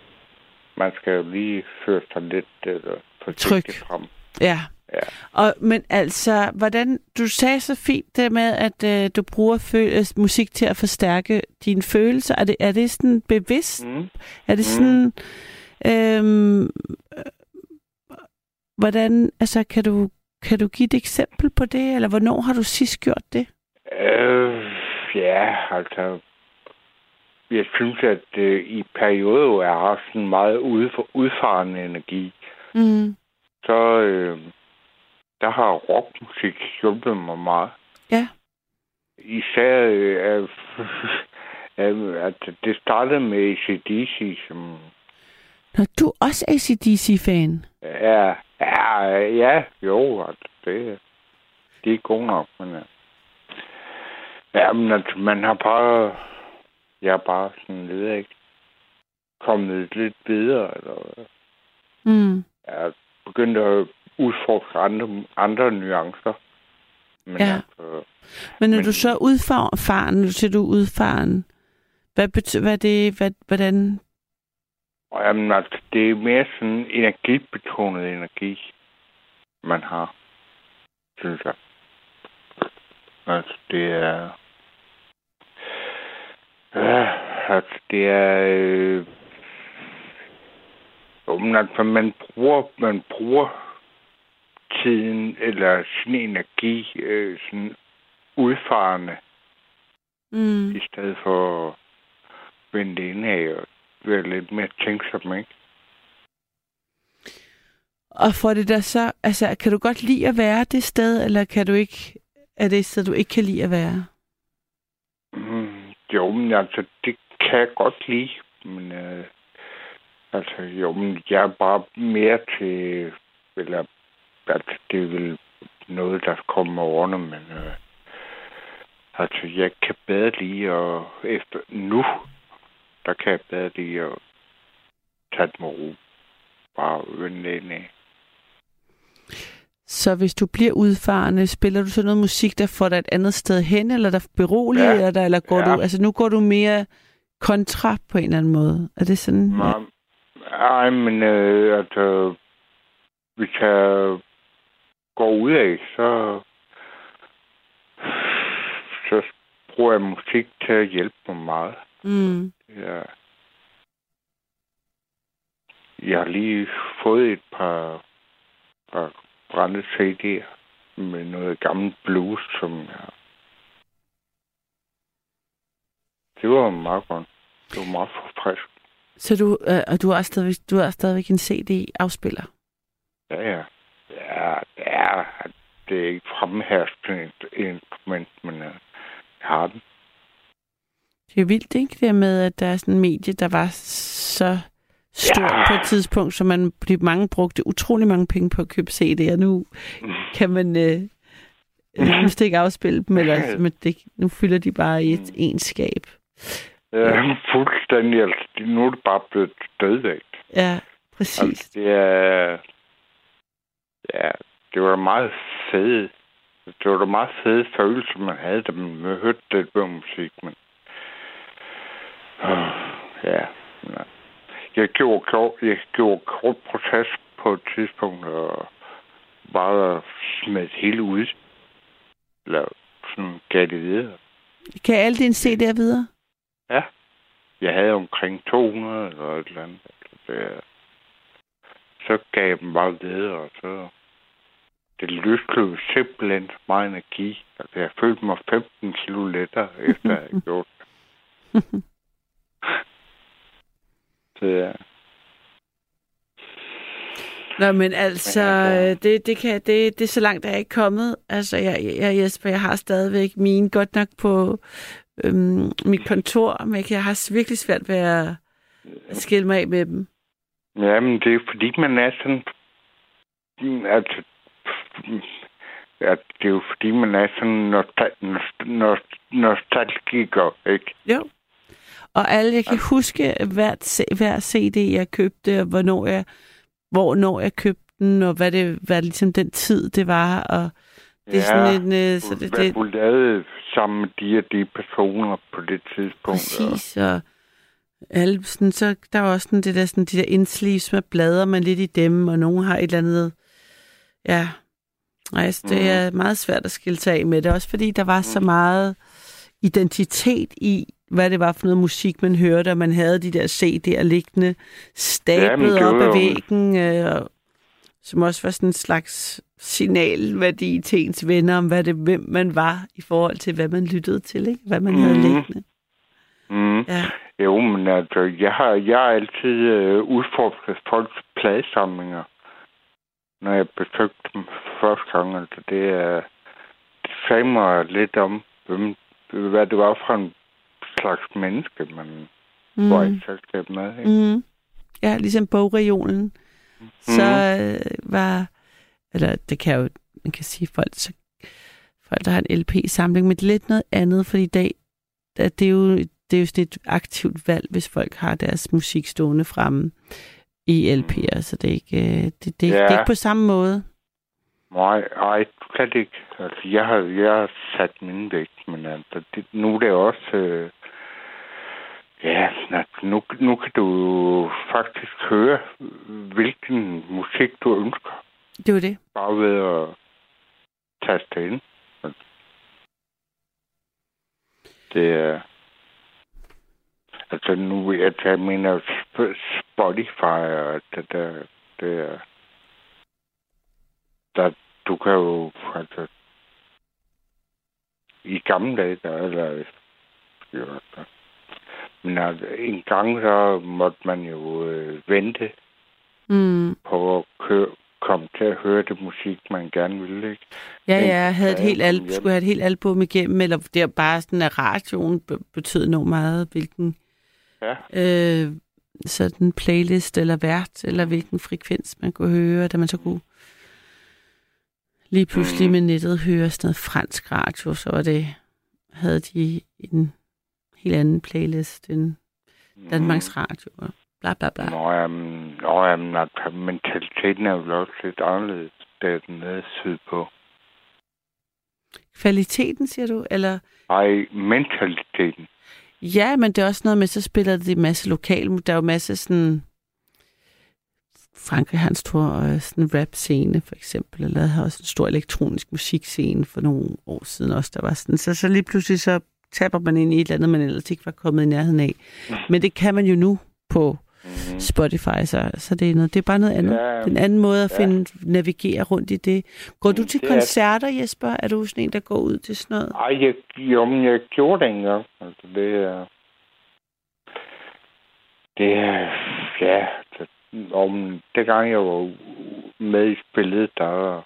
man skal jo lige føre sig lidt uh, forsigtigt Tryg. frem. ja. Ja. Og, men altså, hvordan, du sagde så fint det med, at øh, du bruger føl- øh, musik til at forstærke dine følelser. Er det, er det sådan bevidst? Mm. Er det sådan, øhm, øh, hvordan, altså, kan du, kan du give et eksempel på det, eller hvornår har du sidst gjort det? Øh, ja, altså... Jeg synes, at øh, i perioder, hvor jeg har sådan en meget udf- udfarende energi, Mm. så øh, der har rockmusik hjulpet mig meget. Ja. Især, øh, øh, at det startede med ACDC, som Nå, du også ACDC-fan. er... Ja, ja, jo, det, det er godt nok, men... Øh, ja, men altså, man har bare... Jeg er bare sådan, jeg ikke, kommet lidt videre, eller Mm. er begyndt at udforske andre, andre nuancer. Men Ja. altså, Men når Men- du så udfaren, nu siger du udfaren, hvad betyder hvad det, hvad, hvordan? jamen, altså, det er mere sådan energibetonet energi, man har, synes jeg. Altså, det er... Ja, altså, det er... Øh, jo, men altså, man bruger, man bruger tiden eller sin energi øh, sådan udfarende, Mm. i stedet for at vende indad og være lidt mere tænksom, ikke? Og får det der så, altså kan du godt lide at være det sted, eller kan du ikke, er det et sted, du ikke kan lide at være? Mm, jo, men altså, det kan jeg godt lide, men øh, altså, jo, men jeg er bare mere til, eller, altså, det er vel noget, der kommer over, men øh, altså, jeg kan bedre lide at, efter nu, der kan jeg bedre lide at tage det med ro. Bare vende. Så hvis du bliver udfarende, spiller du så noget musik, der får dig et andet sted hen, eller der beroliger Ja. dig, eller går Ja. du, altså nu går du mere kontra på en eller anden måde. Er det sådan? Nej, Ej, men øh, altså, hvis jeg går ud af, så, så bruger jeg musik til at hjælpe mig meget. Mm. Ja. Jeg har lige fået et par, par brændte CD'er med noget gammelt blues, som jeg... Det var meget godt. Det var meget forfrisk. Så du, øh, og du har stadigvæk, du har stadigvæk en CD-afspiller? Ja, ja. Ja, det er, det er ikke fremherskende instrument, men uh, jeg har den. Det er vildt, ikke? Det der med, at der er sådan en medie, der var så stort Ja. på et tidspunkt, så man fordi mange brugte utrolig mange penge på at købe CD'er. Nu kan man øh, nærmest ikke afspille dem, eller men det, nu fylder de bare i et en skab. Ja, fuldstændig. Altså, nu er det bare blevet dødvægt. Ja, præcis. Altså, det er... Ja, det var meget fede. Det var da meget fede følelser, man havde, da man hørte det på musik, men... Uh, ja. Jeg gjorde, kort, jeg gjorde kort proces på et tidspunkt, og bare smed hele ud. Eller sådan gav det videre. Kan alle dine CD'er videre? Ja. Jeg havde omkring 200 eller et eller andet. Det, så gav jeg dem bare videre, og så... Det løsløb simpelthen meget energi. Altså, jeg følte mig 15 kilo lettere, efter jeg havde gjort det. Så ja. Nå, men altså, Men øh, det, det, kan, det, det er så langt, er jeg ikke kommet. Altså, jeg, jeg, Jesper, jeg har stadigvæk mine godt nok på øhm, mit kontor, men jeg har virkelig svært ved at, at skille mig af med dem. Jamen, det er fordi, man er sådan... Altså, at det er jo fordi, man er sådan nostal- nost- nost- nostalgiker, ikke? Jo. Og alle, jeg kan huske hvert, hver CD, jeg købte, og hvornår jeg, hvornår jeg købte den, og hvad det hvad ligesom den tid, det var. Og det er sådan en... Øh, så det, hvad det, du lavede sammen med de og de personer på det tidspunkt. Præcis, og alle, sådan, så der var også sådan det der, sådan, de der indsleeves med bladrer man lidt i dem, og nogen har et eller andet, ja, altså, det Mhm. er meget svært at skille sig af med det, også fordi der var så meget identitet i, hvad det var for noget musik, man hørte, og man havde de der CD'er liggende stablet det op ad væggen, øh, og, som også var sådan en slags signalværdi til ens venner, om hvad det, hvem man var, i forhold til, hvad man lyttede til, ikke? hvad man havde Mhm. liggende. Mm. Ja. Jo, men altså, jeg har, jeg har altid øh, udforsket folks pladesamlinger, når jeg besøgte dem første gang. Altså, det, er, det sagde mig lidt om, hvem, hvad det var for en slags menneske, man mm. var i selskab med. Ikke? Mm. Ja, ligesom bogregionen. Så øh, var, eller det kan jo, man kan sige, folk, så, folk der har en LP-samling, men det er lidt noget andet, fordi i dag, at det er jo, det er jo sådan et aktivt valg, hvis folk har deres musik stående fremme i LP'er, så det er ikke, øh, det, det, ja. det er ikke på samme måde. Nej, nej, slet ikke. Altså, jeg har, jeg har sat min væk, men altså, det, nu er det også... Øh, ja, altså, nu, nu kan du faktisk høre, hvilken musik du ønsker, Det er det. bare ved at taste ind. Det er... Altså, nu jeg, jeg mener Sp- Spotify og det der, det er... Der, du kan jo, altså... I gamle dage, der, eller... Jo, der. Men altså, en gang så måtte man jo øh, vente Mm. på at køre, komme til at høre det musik, man gerne ville, ikke? Ja, ja, jeg havde et helt album, skulle have et helt album igennem, eller det er bare sådan, at radioen be- betød enormt meget, hvilken Ja. øh, sådan playlist eller vært, eller hvilken frekvens man kunne høre, da man så kunne lige pludselig Mhm. med nettet høre sådan noget fransk radio, så var det, havde de en helt anden playlist end Danmarks Radio, og bla bla bla. Nå, jamen, nå, jamen, altså, mentaliteten er jo også lidt anderledes dernede sydpå. Kvaliteten, siger du? Eller Ej, mentaliteten. Ja, men det er også noget med, så spiller det en masse lokal. Der er jo masser sådan... Frankrig har en stor øh, sådan rap-scene, for eksempel, eller havde også en stor elektronisk musikscene for nogle år siden også, der var sådan. Så, så lige pludselig så taber man ind i et eller andet, man ellers ikke var kommet i nærheden af. Men det kan man jo nu på Mm. Spotify, så, så det, er noget, det er bare noget andet. Ja, Den anden måde at ja. finde, navigere rundt i det. Går du Mm, til det er- koncerter, Jesper? Er du sådan en, der går ud til sådan noget? Ej, jeg, jo, men jeg gjorde det engang. Altså, det er... Det er... Ja, det, om det gang jeg var med i spillet, der...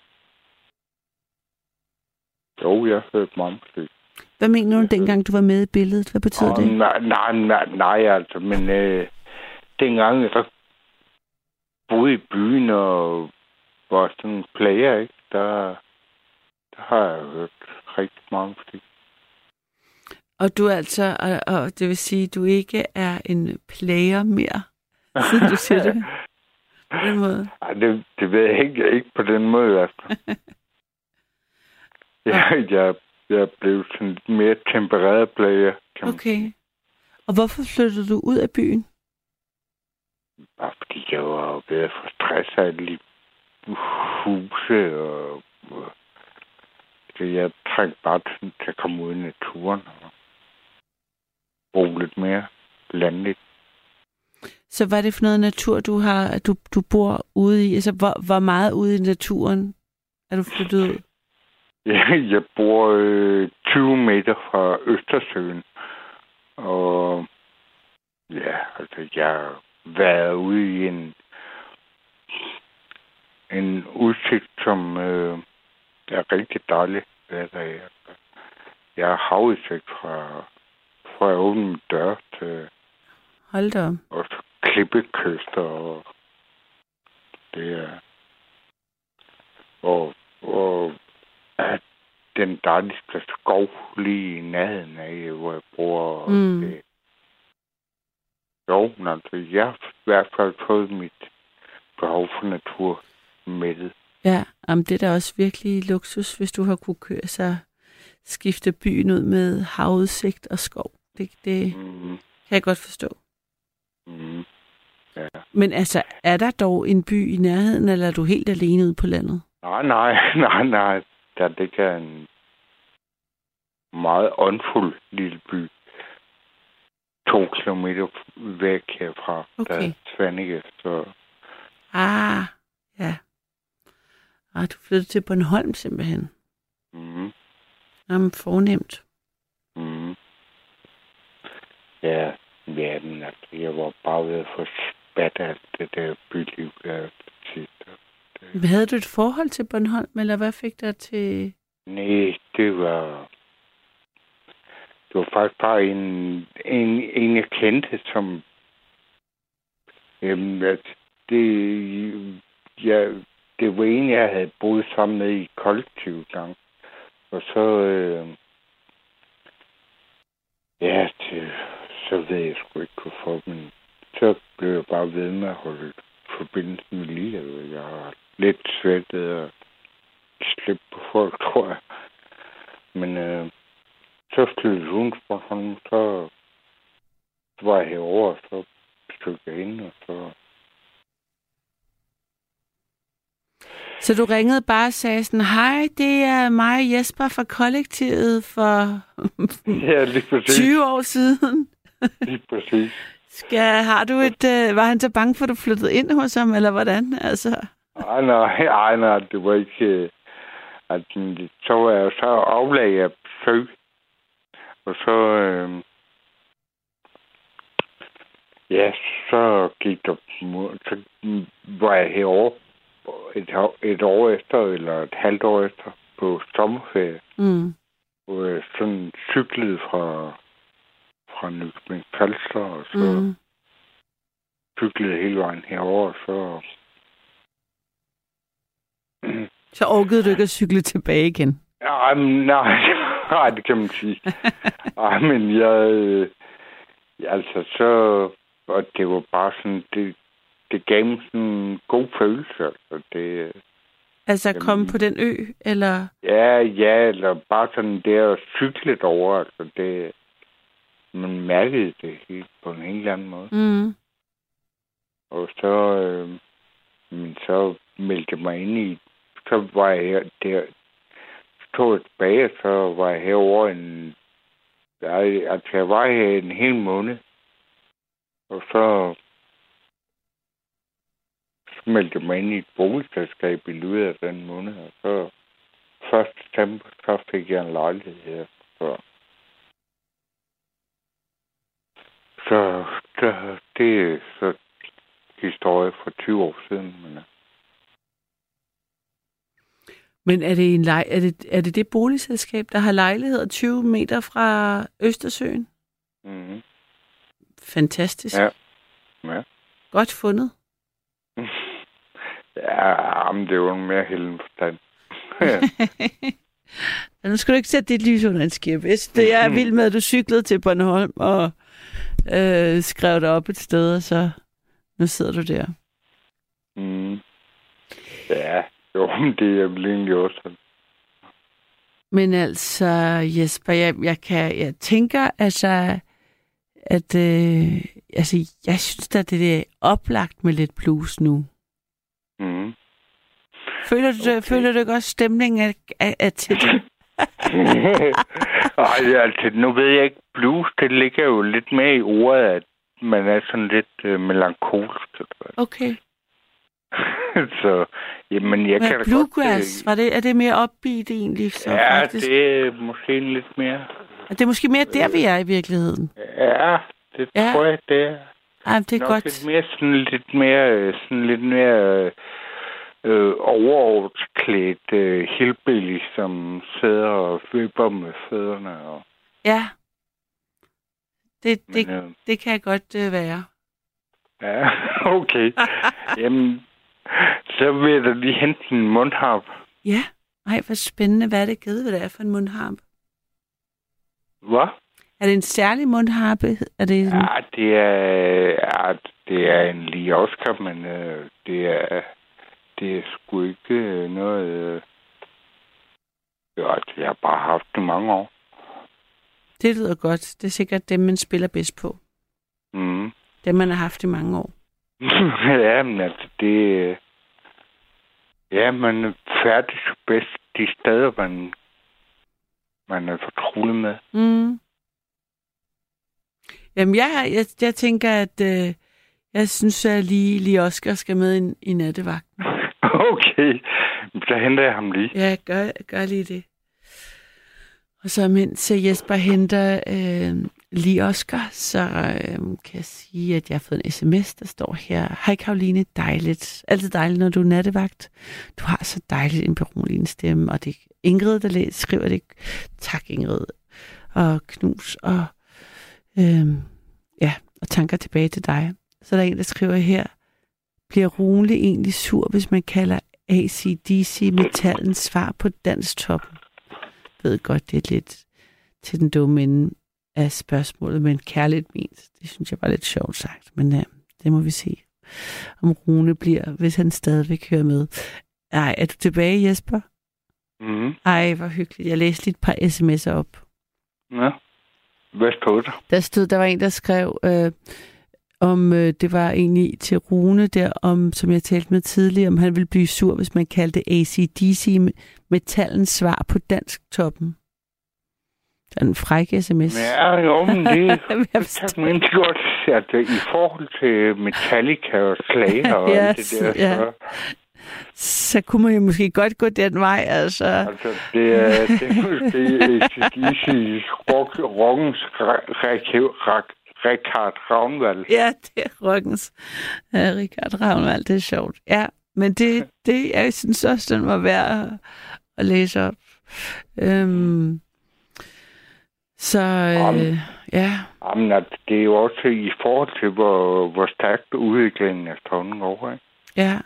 Jo, jeg hørte meget musik. Hvad mener du dengang, du var med i billedet? Hvad betyder Og det? Nej, nej, nej, nej, altså, men øh, dengang jeg boede i byen og var sådan en player, ikke, der, der har jeg hørt rigtig meget musik. Og du er altså, og, og det vil sige, at du ikke er en player mere, siden du siger det på den måde. Ej, det, det ved jeg ikke, ikke på den måde, fald. jeg, jeg, jeg blevet sådan lidt mere tempereret player, kan Okay. Og hvorfor flyttede du ud af byen? Bare fordi jeg var ved at få stress af alle huse, og, og så jeg trængte bare til, til at komme ud i naturen og bo lidt mere landligt. Så hvad er det for noget natur, du har, du, du bor ude i? Altså, hvor, hvor meget ude i naturen er du flyttet ud? Jeg, jeg bor øh, 20 meter fra Østersøen, og ja, altså jeg været ude i en en udsigt, som øh, er rigtig dejlig. Jeg, jeg har havudsigt fra, fra jeg åbner dør til Hold da også klippekyster, og det er... Og, og at den dejligste skov lige i nærheden af, hvor jeg bor. og Mm. Det, jo, men altså, jeg har i hvert fald fået mit behov for natur mættet. Ja, jamen, det er da også virkelig luksus, hvis du har kunne køre sig skifte byen ud med havudsigt og skov. Det, det Mm, kan jeg godt forstå. mm, ja. Men altså, er der dog en by i nærheden, eller er du helt alene ude på landet? Nej, nej, nej, nej. Der ligger en meget åndfuld lille by. To kilometer væk herfra. Der Okay. er Svanike, så Ah, ja. Ah, du flyttede til Bornholm simpelthen. mm, Jamen, fornemt. mm. Ja, ja, men altså, jeg var bare ved at få spat alt det der byliv der. Havde du et forhold til Bornholm, eller hvad fik dig til... Nej, det var... Det var faktisk bare en, en, en jeg kendte, som... Jamen, at det... Ja, det var en, jeg havde boet sammen med i kollektiv gang. Og så... Øh, ja, det, så ved jeg sgu ikke, hvorfor, men så blev jeg bare ved med at holde forbindelsen med lige. Jeg har lidt svært at slippe på folk, tror jeg. Men øh, så flyttede hun på Bornholm, så var jeg herovre, og så besøgte jeg hende, og så... Så du ringede bare og sagde sådan, hej, det er mig Jesper fra kollektivet for Ja, lige præcis. 20 år siden. Lige præcis. Skal, har du et, øh, var han så bange for, at du flyttede ind hos ham, eller hvordan? Altså, Ej, nej, ej, nej, det var ikke... øh, At, så så aflagde jeg besøg, og så... Øh, ja, så gik der... Så var jeg herovre et, et år efter, eller et halvt år efter, på sommerferie, mm. hvor jeg sådan cyklede fra, fra Nykøbing Falster, og så mm. Cyklede hele vejen herover, og så... Så orkede du ikke at cykle tilbage igen. Ej, men nej, nej, det kan man sige. Ej, men jeg... øh, Altså, så... Og det var bare sådan... Det, det gav mig sådan en god følelse. Altså, det, Altså Jamen- komme på den ø, eller... ja, ja, eller bare sådan der at cykle over. Altså, det... Man mærkede det helt på en helt anden måde. Mm. Og så... Øh, men så meldte jeg mig ind i... Så var jeg her... Der, tog jeg tilbage, så var jeg herovre en altså, jeg var her en hel måned. Og så så meldte mig ind i et boligselskab i løbet af den måned. Og så 1. september, så fik jeg en lejlighed her. Så, så det, det er så historie for 20 år siden. Men, øh, men er det, en lej, er, det, er det det boligselskab, der har lejligheder 20 meter fra Østersøen? mm, Fantastisk. Ja. Ja. Godt fundet. ja, men det er jo en mere helden forstand. Ja, nu skal du ikke sætte dit lys under en synes, det, er vild med, at du cyklede til Bornholm og øh, skrev dig op et sted, og så nu sidder du der. mm. Ja, jo, men det er vel egentlig også. Men altså, Jesper, jeg, jeg, kan, jeg tænker altså, at øh, altså, jeg synes at det er oplagt med lidt blues nu. Mm. Føler du, okay. Føler du ikke også stemningen er, er, er til det? Ej, altså, nu ved jeg ikke, blues, det ligger jo lidt mere i ordet, at man er sådan lidt øh, melankolsk. Okay. så, jamen, jeg kan Men da bluegrass, godt... var det, er det mere upbeat egentlig? Så ja, faktisk? det er måske lidt mere... Er det er måske mere der, vi er i virkeligheden? Ja, det Ja. tror jeg, det er. Ej, det er Nok godt. lidt mere sådan lidt mere, øh, sådan lidt mere øh, øh, overordsklædt øh, hillbilly, som sidder og vipper med fødderne. Og, Ja. Det, det, men, øh, det kan jeg godt øh, være. ja, okay. Jamen, så vil jeg da lige hente en mundharp. Ja. Ej, hvor spændende. Hvad er det givet, hvad det er for en mundharpe? Hvad? Er det en særlig mundharpe? Er det en... Ja, det er, ja, det er en lige Oscar, men øh, det er, det er sgu ikke øh, noget... Øh, ja, jeg har bare haft det mange år. Det lyder godt. Det er sikkert dem, man spiller bedst på. Mm. Dem, man har haft i mange år. ja, men altså, det... Ja, man færdig bedst de steder, man, man er fortrolig med. Mm. Jamen, jeg, jeg, jeg tænker, at øh, jeg synes, at lige, lige Oscar skal med i, i nattevagten. Okay, så henter jeg ham lige. Ja, gør, gør lige det. Og så mens øh, Jesper henter øh, lige Oscar, så øhm, kan jeg sige, at jeg har fået en sms, der står her. Hej Karoline, dejligt. Altid dejligt, når du er nattevagt. Du har så dejligt en beroligende stemme, og det er Ingrid, der læser, skriver det. Tak Ingrid. Og knus og, øhm, ja, og tanker tilbage til dig. Så er der en, der skriver her, bliver Rune egentlig sur, hvis man kalder ACDC metallens svar på danstoppen? Jeg ved godt, det er lidt til den dumme ende af spørgsmålet, men kærligt ment. Det synes jeg var lidt sjovt sagt, men ja, det må vi se, om Rune bliver, hvis han stadigvæk hører med. Ej, er du tilbage, Jesper? Mm. Ej, hvor hyggeligt. Jeg læste lige et par sms'er op. Ja. Hvad stod der? Der stod, der var en, der skrev, øh, om øh, det var egentlig til Rune der, om, som jeg talte med tidligere, om han ville blive sur, hvis man kaldte ACDC metallens svar på dansk toppen. Det er en fræk sms. Ja, jo, men det Jeg kan man godt at øh, i forhold til Metallica og Slayer og Ja, alt det der, ja. så, Så kunne man jo måske godt gå den vej, altså. altså, det er, det er måske ACDC rock, rockens Richard Ravnvald. Ja, det er Rokkens uh, Richard Ravnvald, det er sjovt. Ja, men det, det jeg synes også, den var værd at, at læse op. Øhm, så øh, ja, Jamen, at det er jo også i forhold til, hvor, hvor stærkt udviklingen af efterhånden går, ikke? ja.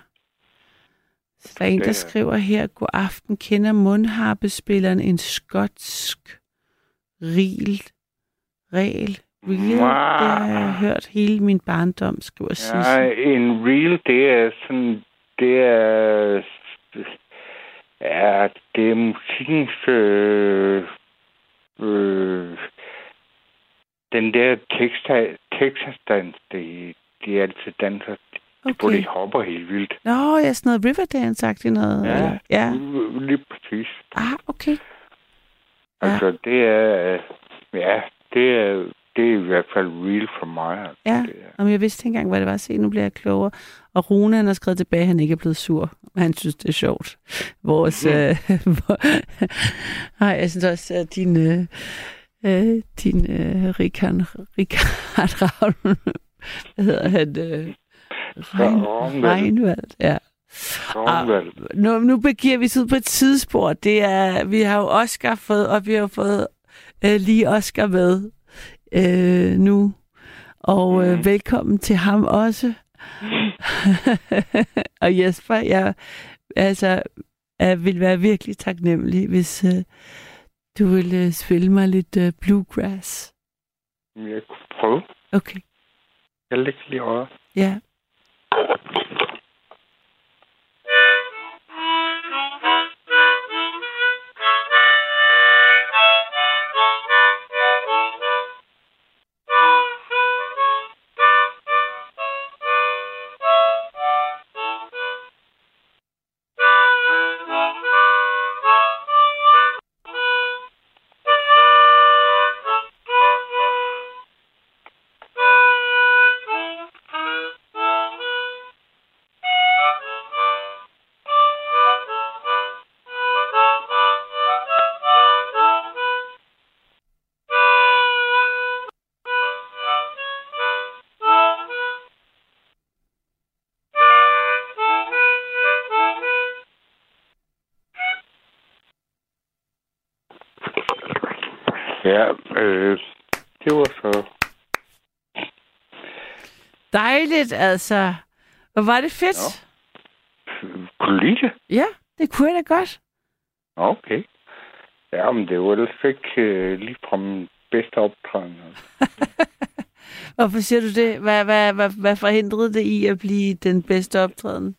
Så der er en, der skriver her, god aften, kender mundharpespilleren en skotsk ril, regel, Real, Wow. det har jeg hørt hele min barndom, skriver Sisse. Ja, en reel, det er sådan, det er, ja, det er musikkens, øh, øh, den der Texas, Texas-dans, de, de altid danser, okay. hvor de hopper helt vildt. Nå, ja, sådan noget Riverdance-agtigt noget. Ja. eller? ja. Lige præcis. Ah, okay. Ja. Altså, det er, ja, det er, det er i hvert fald real for mig. Altså. Ja. Det er. Om jeg vidste ikke engang, hvad det var. Se, nu bliver jeg klogere. Og Rune, han har skrevet tilbage, at han ikke er blevet sur. Han synes, det er sjovt. Vores... Mhm. Øh, hvor, ej, jeg synes også, at din... Øh, øh, din øh, Richard, Richard Ravn, hvad hedder han? Øh, Regn. Regnvald, ja. Ravnvald. Nu, nu begiver vi os ud på et tidsspor. Det er, vi har jo Oscar fået, og vi har fået øh, lige Oscar med øh, nu. Og øh, Mhm. velkommen til ham også. og Jesper, jeg altså, jeg vil være virkelig taknemmelig, hvis øh, du ville øh, spille mig lidt øh, bluegrass. Jeg kunne prøve. Okay, Jeg lægger lige over. Ja, Dejligt, altså. Hvor var det fedt. Kunne du lide det? Ja, det kunne jeg da godt. Okay. Ja, men det var ellers ikke øh, lige fra min bedste optræden. Hvorfor siger du det? Hvad, hvad, hvad, hvad forhindrede det i at blive den bedste optræden?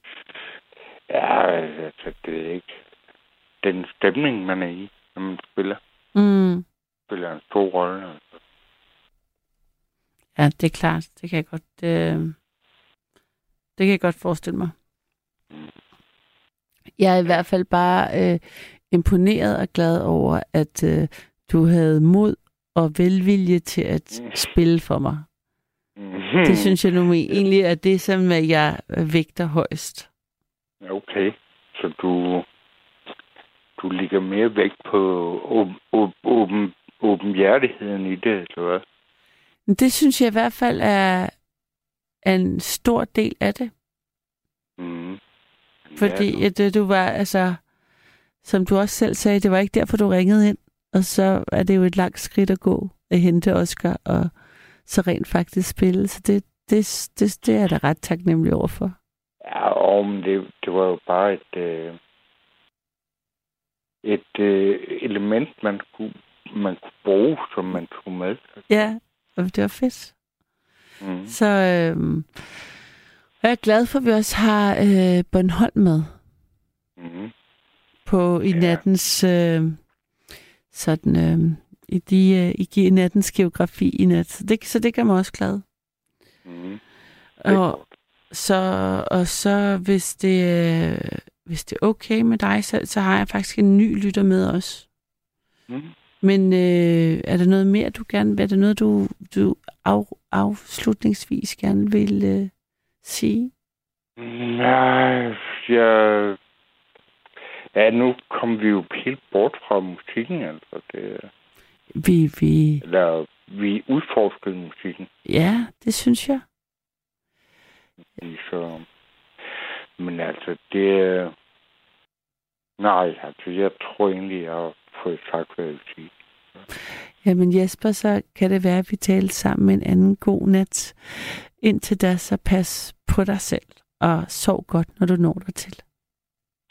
Ja, altså, det er ikke den stemning, man er i, når man spiller. Mm. Spiller en stor rolle. Altså. Ja, det er klart. Det kan jeg godt, det, det kan jeg godt forestille mig. Jeg er i hvert fald bare øh, imponeret og glad over, at øh, du havde mod og velvilje til at spille for mig. Det synes jeg nu egentlig er det, som jeg vægter højst. Okay, så du, du ligger mere vægt på åben, åben, åben, åbenhjertigheden i det, eller hvad? Det synes jeg i hvert fald er, er en stor del af det. Mm. Fordi Ja, at øh, du var, altså, som du også selv sagde, det var ikke derfor, du ringede ind. Og så er det jo et langt skridt at gå at hente Oscar og så rent faktisk spille. Så det, det, det, det er jeg da ret taknemmelig overfor. ja og det, det var jo bare et, øh, et øh, element, man kunne, man kunne bruge, som man tog med. Ja, og det var fedt. Mm. Så øh, jeg er glad for, at vi også har øh, Bornholm med Mm. på i Ja. nattens øh, sådan øh, i de øh, i, nattens geografi i nat. Så det, så det gør mig også glad. Mm. Og, så, og så hvis det, øh, hvis det er okay med dig, så, så har jeg faktisk en ny lytter med os. Mm. Men øh, er der noget mere, du gerne Er der noget, du, du af, afslutningsvis gerne vil øh, sige? Nej, jeg... Ja, nu kom vi jo helt bort fra musikken, altså. Det, Vi, vi, eller vi udforskede musikken. ja, det synes jeg. Så, men altså, det... Nej, altså, jeg tror egentlig, jeg har fået sagt, hvad jeg vil sige. Jamen Jesper, så kan det være, at vi taler sammen en anden god nat. Indtil da, så pas på dig selv, og sov godt, når du når dig til.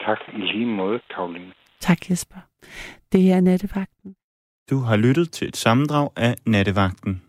Tak i lige måde, Karoline. Tak Jesper. Det er nattevagten. Du har lyttet til et sammendrag af Nattevagten.